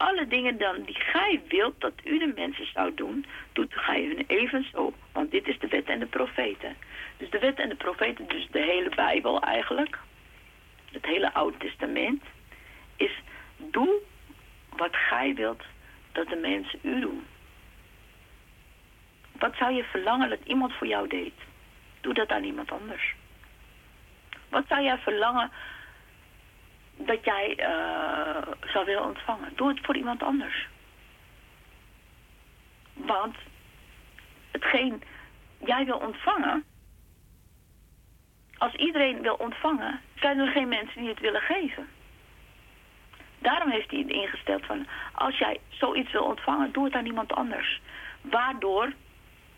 Alle dingen dan die gij wilt dat u de mensen zou doen, doet gij hun evenzo. Want dit is de wet en de profeten. Dus de wet en de profeten, dus de hele Bijbel eigenlijk, het hele Oude Testament, is doe wat gij wilt dat de mensen u doen. Wat zou je verlangen dat iemand voor jou deed? Doe dat aan iemand anders. Wat zou jij verlangen dat jij uh, zou willen ontvangen? Doe het voor iemand anders. Want hetgeen jij wil ontvangen, als iedereen wil ontvangen, zijn er geen mensen die het willen geven. Daarom heeft hij het ingesteld van, als jij zoiets wil ontvangen, doe het aan iemand anders. Waardoor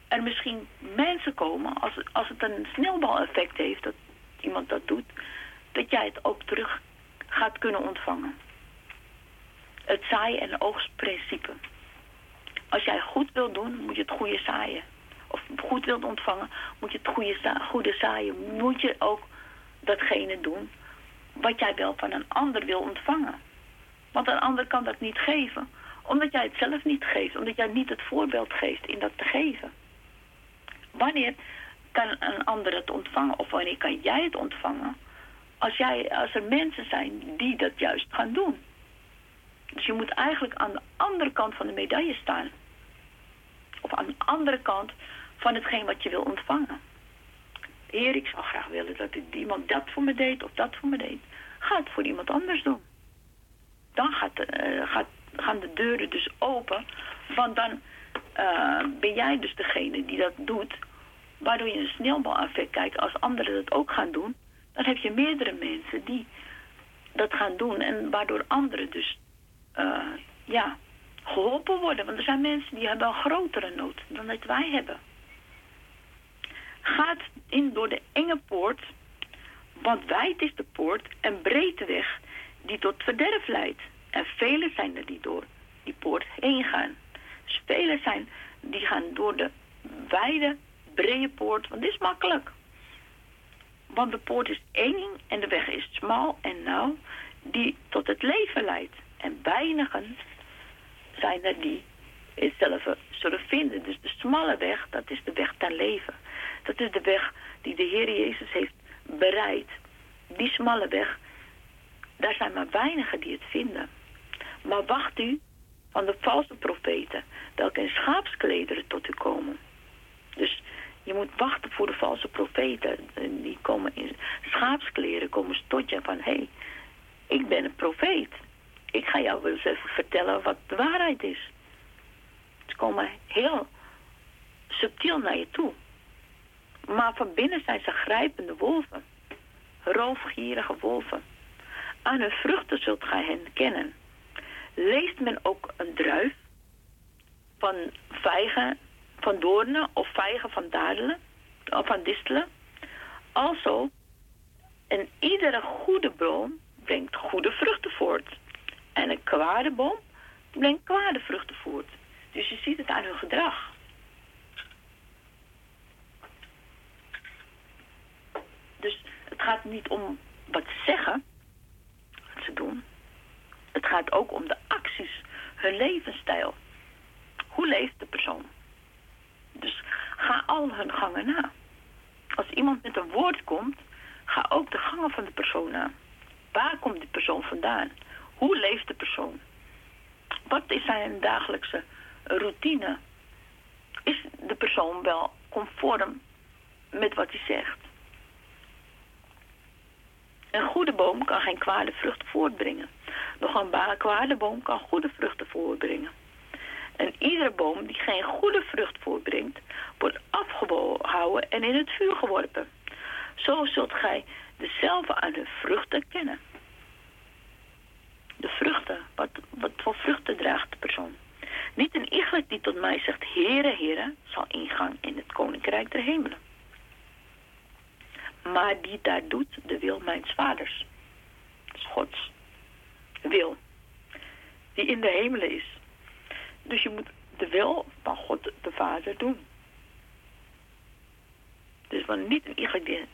er misschien mensen komen, als, als het een sneeuwbaleffect heeft, dat iemand dat doet, dat jij het ook terug gaat kunnen ontvangen. Het zaaien- en oogstprincipe. Als jij goed wilt doen, moet je het goede zaaien. Of goed wilt ontvangen, moet je het goede, goede zaaien. Moet je ook datgene doen wat jij wel van een ander wil ontvangen. Want een ander kan dat niet geven, omdat jij het zelf niet geeft. Omdat jij niet het voorbeeld geeft in dat te geven. Wanneer kan een ander het ontvangen of wanneer kan jij het ontvangen? Als, jij, als er mensen zijn die dat juist gaan doen. Dus je moet eigenlijk aan de andere kant van de medaille staan. Of aan de andere kant van hetgeen wat je wil ontvangen. Heer, ik zou graag willen dat iemand dat voor me deed of dat voor me deed. Ga het voor iemand anders doen. Dan gaat, uh, gaat, gaan de deuren dus open. Want dan uh, ben jij dus degene die dat doet. Waardoor je een sneeuwbaleffect kijkt. Als anderen dat ook gaan doen. Dan heb je meerdere mensen die dat gaan doen. En waardoor anderen dus uh, ja, geholpen worden. Want er zijn mensen die hebben een grotere nood dan dat wij hebben. Gaat in door de enge poort, want wijd is de poort en breed de weg die tot verderf leidt. En velen zijn er die door die poort heen gaan. Dus velen zijn die gaan door de wijde, brede poort, want dit is makkelijk. Want de poort is eng en de weg is smal en nauw, die tot het leven leidt. En weinigen zijn er die hetzelfde zullen vinden. Dus de smalle weg, dat is de weg ten leven. Dat is de weg die de Heer Jezus heeft bereid. Die smalle weg, daar zijn maar weinigen die het vinden. Maar wacht u van de valse profeten, welke in schaapsklederen tot u komen. Dus je moet wachten voor de valse profeten. Die komen in schaapskleren, komen tot je van... hé, hey, ik ben een profeet. Ik ga jou eens even vertellen wat de waarheid is. Ze komen heel subtiel naar je toe. Maar van binnen zijn ze grijpende wolven. Roofgierige wolven. Aan hun vruchten zult gij hen kennen. Leest men ook een druif van vijgen, van doornen of vijgen van dadelen, of van distelen? Also, en iedere goede boom brengt goede vruchten voort. En een kwade boom brengt kwade vruchten voort. Dus je ziet het aan hun gedrag. Dus het gaat niet om wat ze zeggen, wat ze doen. Het gaat ook om de acties, hun levensstijl. Hoe leeft de persoon? Dus ga al hun gangen na. Als iemand met een woord komt, ga ook de gangen van de persoon na. Waar komt die persoon vandaan? Hoe leeft de persoon? Wat is zijn dagelijkse routine? Is de persoon wel conform met wat hij zegt? Een goede boom kan geen kwade vruchten voortbrengen. Nog een kwade boom kan goede vruchten voortbrengen. En iedere boom die geen goede vrucht voortbrengt, wordt afgehouden en in het vuur geworpen. Zo zult gij dezelfde aan de vruchten kennen. De vruchten, wat, wat voor vruchten draagt de persoon? Niet een iegelijk die tot mij zegt, Heere, Heere, zal ingang in het koninkrijk der hemelen maar die daar doet de wil mijns vaders. Gods wil. Die in de hemelen is. Dus je moet de wil van God de Vader doen. Dus wanneer niet een die,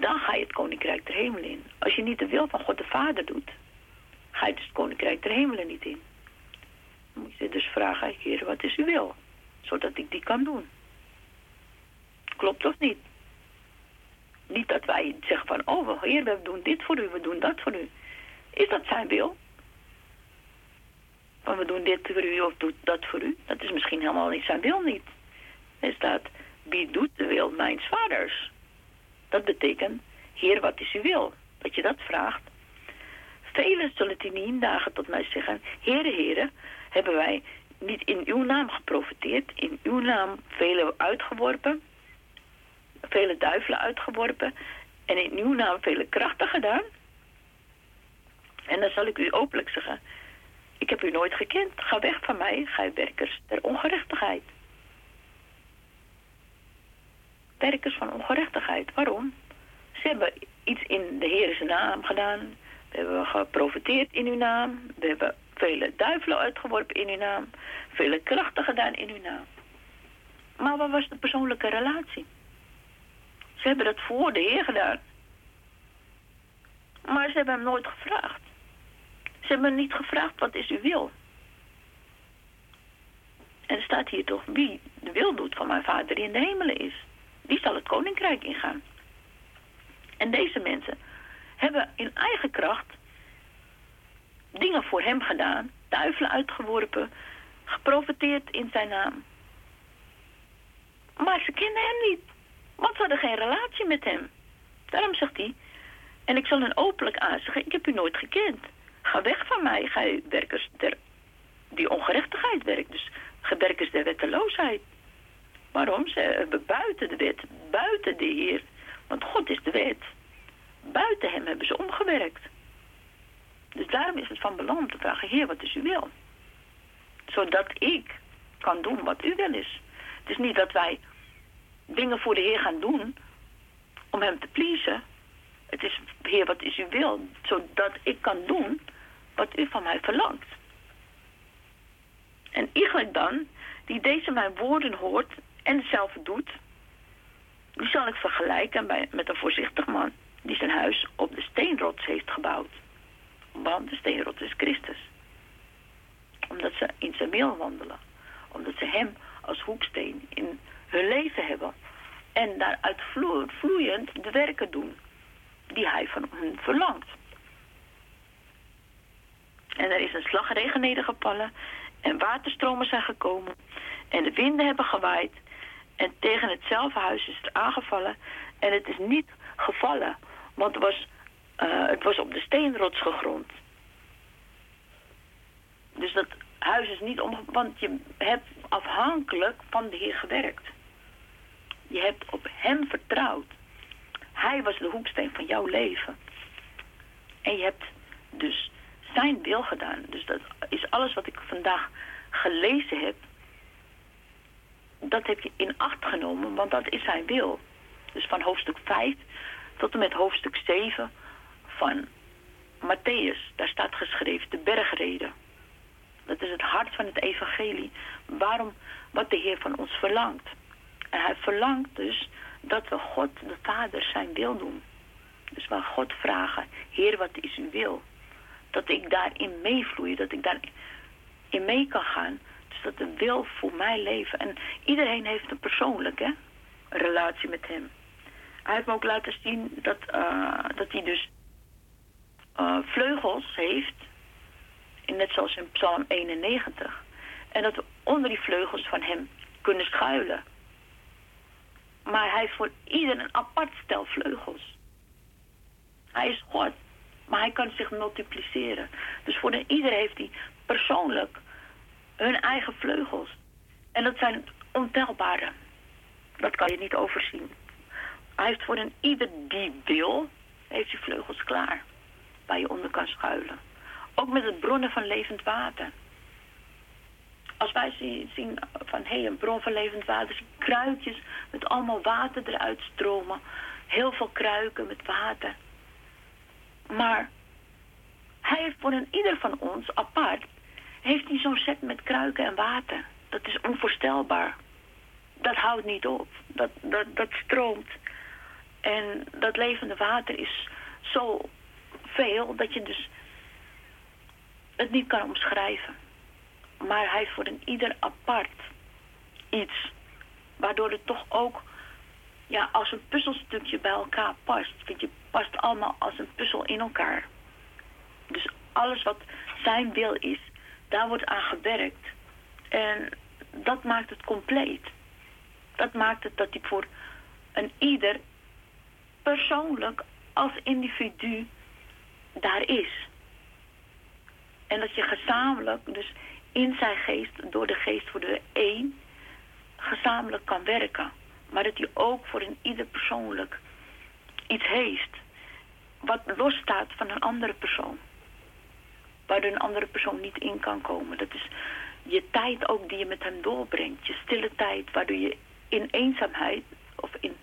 dan ga je het koninkrijk der hemelen in. Als je niet de wil van God de Vader doet, ga je dus het koninkrijk der hemelen niet in. Dan moet je dus vragen, Heer, wat is uw wil? Zodat ik die kan doen. Klopt of niet? Niet dat wij zeggen van, oh heer, we doen dit voor u, we doen dat voor u. Is dat zijn wil? Van we doen dit voor u of doet dat voor u. Dat is misschien helemaal niet zijn wil niet. Is dat, wie doet de wil mijns vaders? Dat betekent, heer, wat is uw wil? Dat je dat vraagt. Velen zullen die dagen tot mij zeggen, heren, heren, hebben wij niet in uw naam geprofiteerd, in uw naam velen uitgeworpen, vele duivelen uitgeworpen en in uw naam vele krachten gedaan. En dan zal ik u openlijk zeggen, Ik heb u nooit gekend. Ga weg van mij, gij werkers der ongerechtigheid. Werkers van ongerechtigheid. Waarom? Ze hebben iets in de Heer naam gedaan. We hebben geprofiteerd in uw naam. We hebben vele duivelen uitgeworpen in uw naam. Vele krachten gedaan in uw naam. Maar wat was de persoonlijke relatie? Ze hebben dat voor de Heer gedaan. Maar ze hebben hem nooit gevraagd. Ze hebben hem niet gevraagd, wat is uw wil? En er staat hier toch, wie de wil doet van mijn vader die in de hemelen is. Die zal het koninkrijk ingaan. En deze mensen hebben in eigen kracht dingen voor hem gedaan, duivelen uitgeworpen, geprofiteerd in zijn naam. Maar ze kenden hem niet, want ze hadden geen relatie met hem. Daarom zegt hij, en ik zal hen openlijk aanzeggen, ik heb u nooit gekend. Ga weg van mij, gij werkers die ongerechtigheid werkt. Dus gewerkers der wetteloosheid. Waarom? Ze buiten de wet, buiten de Heer. Want God is de wet. Buiten hem hebben ze omgewerkt. Dus daarom is het van belang om te vragen, Heer, wat is uw wil? Zodat ik kan doen wat uw wil is. Het is niet dat wij dingen voor de Heer gaan doen om hem te pleasen. Het is, Heer, wat is uw wil? Zodat ik kan doen wat u van mij verlangt. En iegelijk dan, die deze mijn woorden hoort en hetzelfde doet, die zal ik vergelijken met een voorzichtig man die zijn huis op de steenrots heeft gebouwd. Want de steenrots is Christus. Omdat ze in zijn meel wandelen. Omdat ze hem als hoeksteen in hun leven hebben. En daaruit vloeiend de werken doen die hij van hen verlangt. En er is een slagregen nedergevallen en waterstromen zijn gekomen en de winden hebben gewaaid en tegen hetzelfde huis is het aangevallen en het is niet gevallen, want het was, uh, het was op de steenrots gegrond. Dus dat huis is niet om, want je hebt afhankelijk van de Heer gewerkt. Je hebt op Hem vertrouwd. Hij was de hoeksteen van jouw leven. En je hebt dus zijn wil gedaan. Dus dat is alles wat ik vandaag gelezen heb. Dat heb je in acht genomen, want dat is zijn wil. Dus van hoofdstuk 5 tot en met hoofdstuk 7 van Matthäus. Daar staat geschreven de bergreden. Dat is het hart van het evangelie. Waarom, wat de Heer van ons verlangt. En hij verlangt dus dat we God, de Vader, zijn wil doen. Dus waar God vragen, Heer, wat is uw wil? Dat ik daarin meevloei, dat ik daarin mee kan gaan. Dus dat de wil voor mij leven. En iedereen heeft een persoonlijke relatie met hem. Hij heeft me ook laten zien dat, uh, dat hij dus uh, vleugels heeft. Net zoals in Psalm 91. En dat we onder die vleugels van hem kunnen schuilen. Maar hij heeft voor ieder een apart stel vleugels. Hij is God, maar hij kan zich multipliceren. Dus voor ieder heeft hij persoonlijk hun eigen vleugels. En dat zijn ontelbare. Dat kan je niet overzien. Hij heeft voor een ieder die wil, heeft hij vleugels klaar. Waar je onder kan schuilen. Ook met het bronnen van levend water. Als wij zien van hé, hey, een bron van levend water, kruikjes met allemaal water eruit stromen. Heel veel kruiken met water. Maar hij heeft voor een ieder van ons apart, heeft hij zo'n set met kruiken en water. Dat is onvoorstelbaar. Dat houdt niet op. Dat, dat, dat stroomt. En dat levende water is zo veel dat je dus het niet kan omschrijven. Maar hij heeft voor een ieder apart iets. Waardoor het toch ook ja, als een puzzelstukje bij elkaar past. Want je past allemaal als een puzzel in elkaar. Dus alles wat zijn wil is, daar wordt aan gewerkt. En dat maakt het compleet. Dat maakt het dat hij voor een ieder persoonlijk als individu daar is. En dat je gezamenlijk, dus in zijn geest, door de geest voor de één, gezamenlijk kan werken. Maar dat hij ook voor een ieder persoonlijk iets heeft. Wat losstaat van een andere persoon. waardoor een andere persoon niet in kan komen. Dat is je tijd ook die je met hem doorbrengt. Je stille tijd, waardoor je in eenzaamheid of in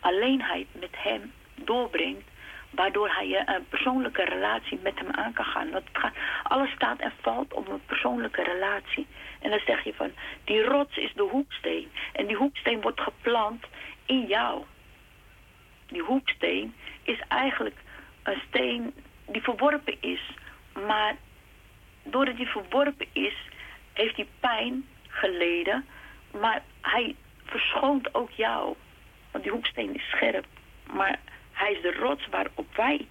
alleenheid met hem doorbrengt. Waardoor hij je een persoonlijke relatie met hem aan kan gaan. Want gaat, alles staat en valt om een persoonlijke relatie. En dan zeg je van, die rots is de hoeksteen. En die hoeksteen wordt geplant in jou. Die hoeksteen is eigenlijk een steen die verworpen is. Maar doordat die verworpen is, heeft hij pijn geleden. Maar hij verschoont ook jou. Want die hoeksteen is scherp. Maar hij is de rots waarop wij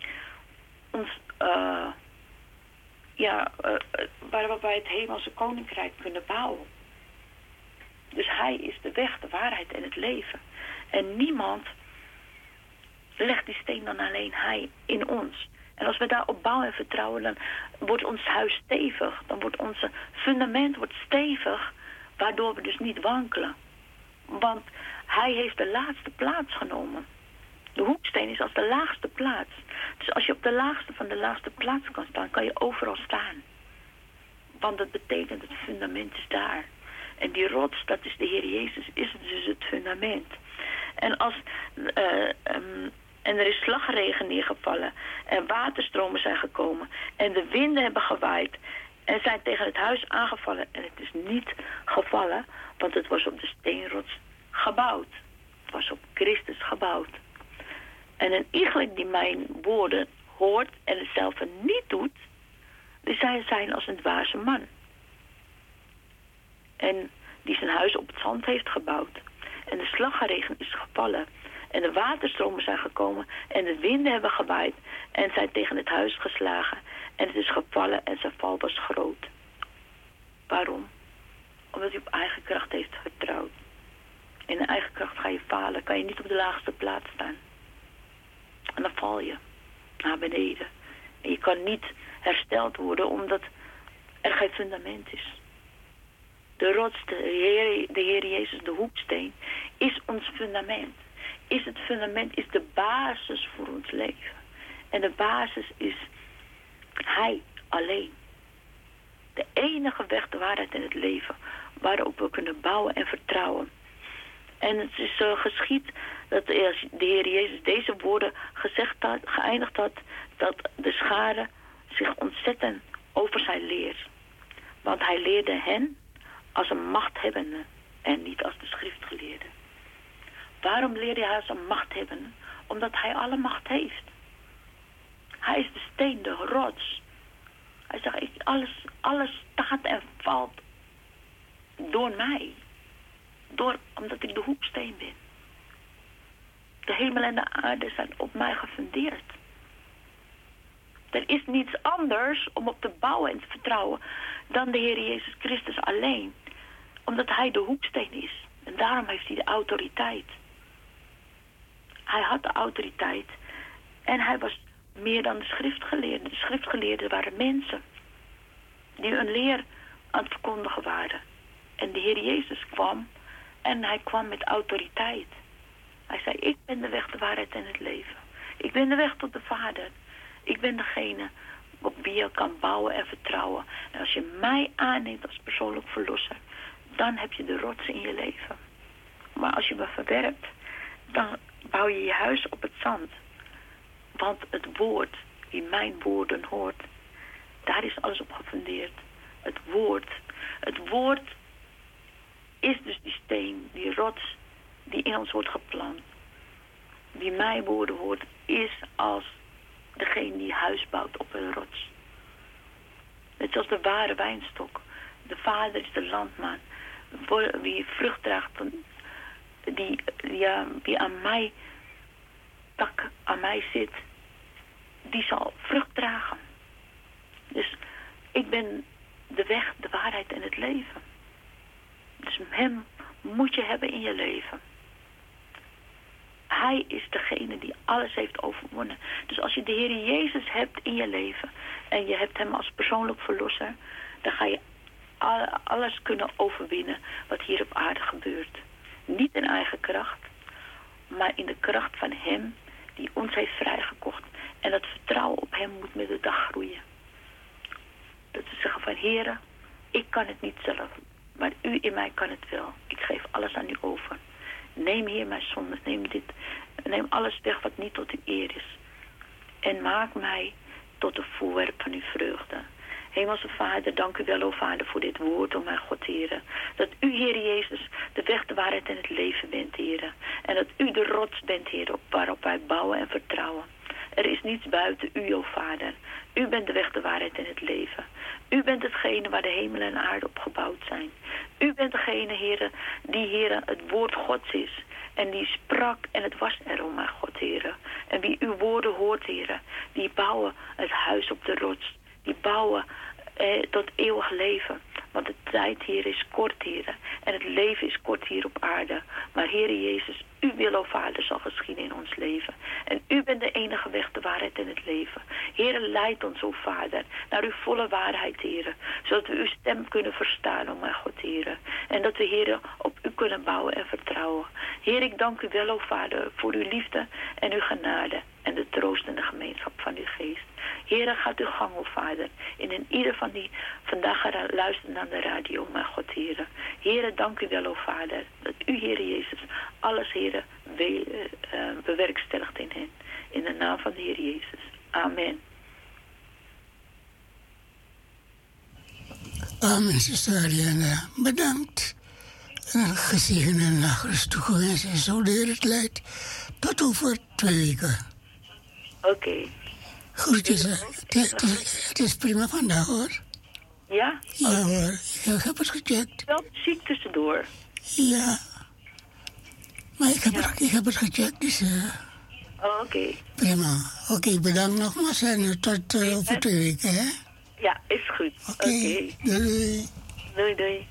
ons... Uh, ja, uh, waarop wij het hemelse koninkrijk kunnen bouwen. Dus hij is de weg, de waarheid en het leven. En niemand legt die steen dan alleen hij in ons. En als we daarop bouwen en vertrouwen, dan wordt ons huis stevig. Dan wordt onze fundament wordt stevig, waardoor we dus niet wankelen. Want hij heeft de laatste plaats genomen. De hoeksteen is als de laagste plaats. Dus als je op de laagste van de laagste plaats kan staan, kan je overal staan. Want dat betekent het fundament is daar. En die rots, dat is de Heer Jezus, is dus het fundament. En als uh, um, en er is slagregen neergevallen. En waterstromen zijn gekomen. En de winden hebben gewaaid. En zijn tegen het huis aangevallen. En het is niet gevallen. Want het was op de steenrots gebouwd. Het was op Christus gebouwd. En een iegelijk die mijn woorden hoort en hetzelfde niet doet, die zijn, zijn als een dwaze man. En die zijn huis op het zand heeft gebouwd. En de slagregen is gevallen. En de waterstromen zijn gekomen en de winden hebben gewaaid en zijn tegen het huis geslagen. En het is gevallen en zijn val was groot. Waarom? Omdat hij op eigen kracht heeft vertrouwd. In eigen kracht ga je falen, kan je niet op de laagste plaats staan. En dan val je naar beneden. En je kan niet hersteld worden omdat er geen fundament is. De rots, de Heer, de Heer Jezus, de hoeksteen, is ons fundament is het fundament, is de basis voor ons leven. En de basis is Hij alleen. De enige weg, de waarheid en het leven waarop we kunnen bouwen en vertrouwen. En het is uh, geschied dat de Heer Jezus deze woorden gezegd had, geëindigd had, dat de schade zich ontzettend over zijn leer. Want hij leerde hen als een machthebbende en niet als de schriftgeleerde. Waarom leerde hij als een machthebben? Omdat hij alle macht heeft. Hij is de steen, de rots. Hij zegt, alles, alles staat en valt door mij. Door, omdat ik de hoeksteen ben. De hemel en de aarde zijn op mij gefundeerd. Er is niets anders om op te bouwen en te vertrouwen dan de Heer Jezus Christus alleen. Omdat hij de hoeksteen is. En daarom heeft hij de autoriteit. Hij had de autoriteit. En hij was meer dan de schriftgeleerden. De schriftgeleerden waren mensen die een leer aan het verkondigen waren. En de Heer Jezus kwam en hij kwam met autoriteit. Hij zei, ik ben de weg, de waarheid en het leven. Ik ben de weg tot de Vader. Ik ben degene op wie je kan bouwen en vertrouwen. En als je mij aanneemt als persoonlijk verlosser, dan heb je de rots in je leven. Maar als je me verwerpt, dan bouw je je huis op het zand. Want het woord, die mijn woorden hoort, daar is alles op gefundeerd. Het woord. Het woord is dus die steen, die rots, die in ons wordt geplant. Wie mijn woorden hoort, is als degene die huis bouwt op een rots. Net zoals de ware wijnstok. De vader is de landman. Wie vrucht draagt, die, ja, die aan mij tak aan mij zit, die zal vrucht dragen. Dus ik ben de weg, de waarheid en het leven. Dus hem moet je hebben in je leven. Hij is degene die alles heeft overwonnen. Dus als je de Heer Jezus hebt in je leven en je hebt hem als persoonlijk verlosser, dan ga je alles kunnen overwinnen wat hier op aarde gebeurt. Niet in eigen kracht, maar in de kracht van hem die ons heeft vrijgekocht. En dat vertrouwen op hem moet met de dag groeien. van heren, ik kan het niet zelf. Maar u in mij kan het wel. Ik geef alles aan u over. Neem hier mijn zonde. Neem dit. Neem alles weg wat niet tot uw eer is. En maak mij tot een voorwerp van uw vreugde. Hemelse Vader, dank u wel, o Vader, voor dit woord, o mijn God, Heer. Dat u, Heer Jezus, de weg, de waarheid en het leven bent, Heer. En dat u de rots bent, Heer, waarop wij bouwen en vertrouwen. Er is niets buiten u, o Vader. U bent de weg, de waarheid en het leven. U bent hetgene waar de hemel en aarde op gebouwd zijn. U bent degene, heren, die, heren, het woord Gods is. En die sprak en het was er, o mijn God, heren. En wie uw woorden hoort, heren, die bouwen het huis op de rots. Die bouwen eh, tot eeuwig leven. Want de tijd hier is kort, heren. En het leven is kort hier op aarde. Maar Heere Jezus, u wil, o Vader, zal geschieden in ons leven. En u bent de enige weg, de waarheid en het leven. Heere, leid ons, o Vader, naar uw volle waarheid, Heere. Zodat we uw stem kunnen verstaan, o mijn God, Heere. En dat we, Heere, op u kunnen bouwen en vertrouwen. Heer, ik dank u wel, o Vader, voor uw liefde en uw genade. En de troost en de gemeenschap van uw geest. Heere, gaat uw gang, o Vader. En in ieder van die vandaag luisteren naar de radio, mijn God, Heere. Heere, dank u wel, o Vader. Dat u, Heere Jezus, alles, Heere, we, uh, bewerkstelligt in hen. In de naam van de Heer Jezus. Amen. Amen, zuster Ariana. Bedankt. En een gezegende nacht toegewenst en zo de Heer het leidt. Tot over twee weken. Oké. Okay. Groetjes. Het, het, is prima vandaag hoor. Ja? Ja hoor. Ik heb het gecheckt. Wel ziek tussendoor. Ja. Maar ik heb, ja. het, ik heb het gecheckt, dus... Uh, oh, oké. Okay. Prima. Oké, okay, bedankt nogmaals en tot uh, over twee weken, hè? Ja, is goed. Oké. Okay. Doei. Doei, doei.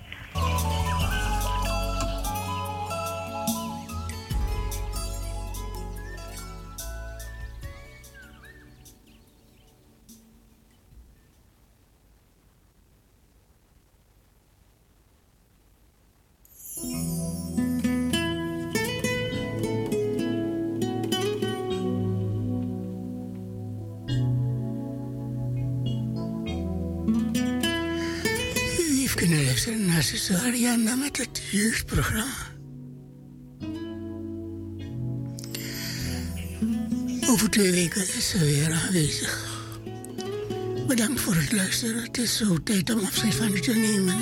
Zuster Ariana met het jeugdprogramma. Over twee weken is ze weer aanwezig. Bedankt voor het luisteren. Het is zo tijd om afscheid van u te nemen.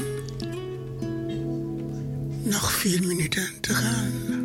Nog vier minuten te gaan.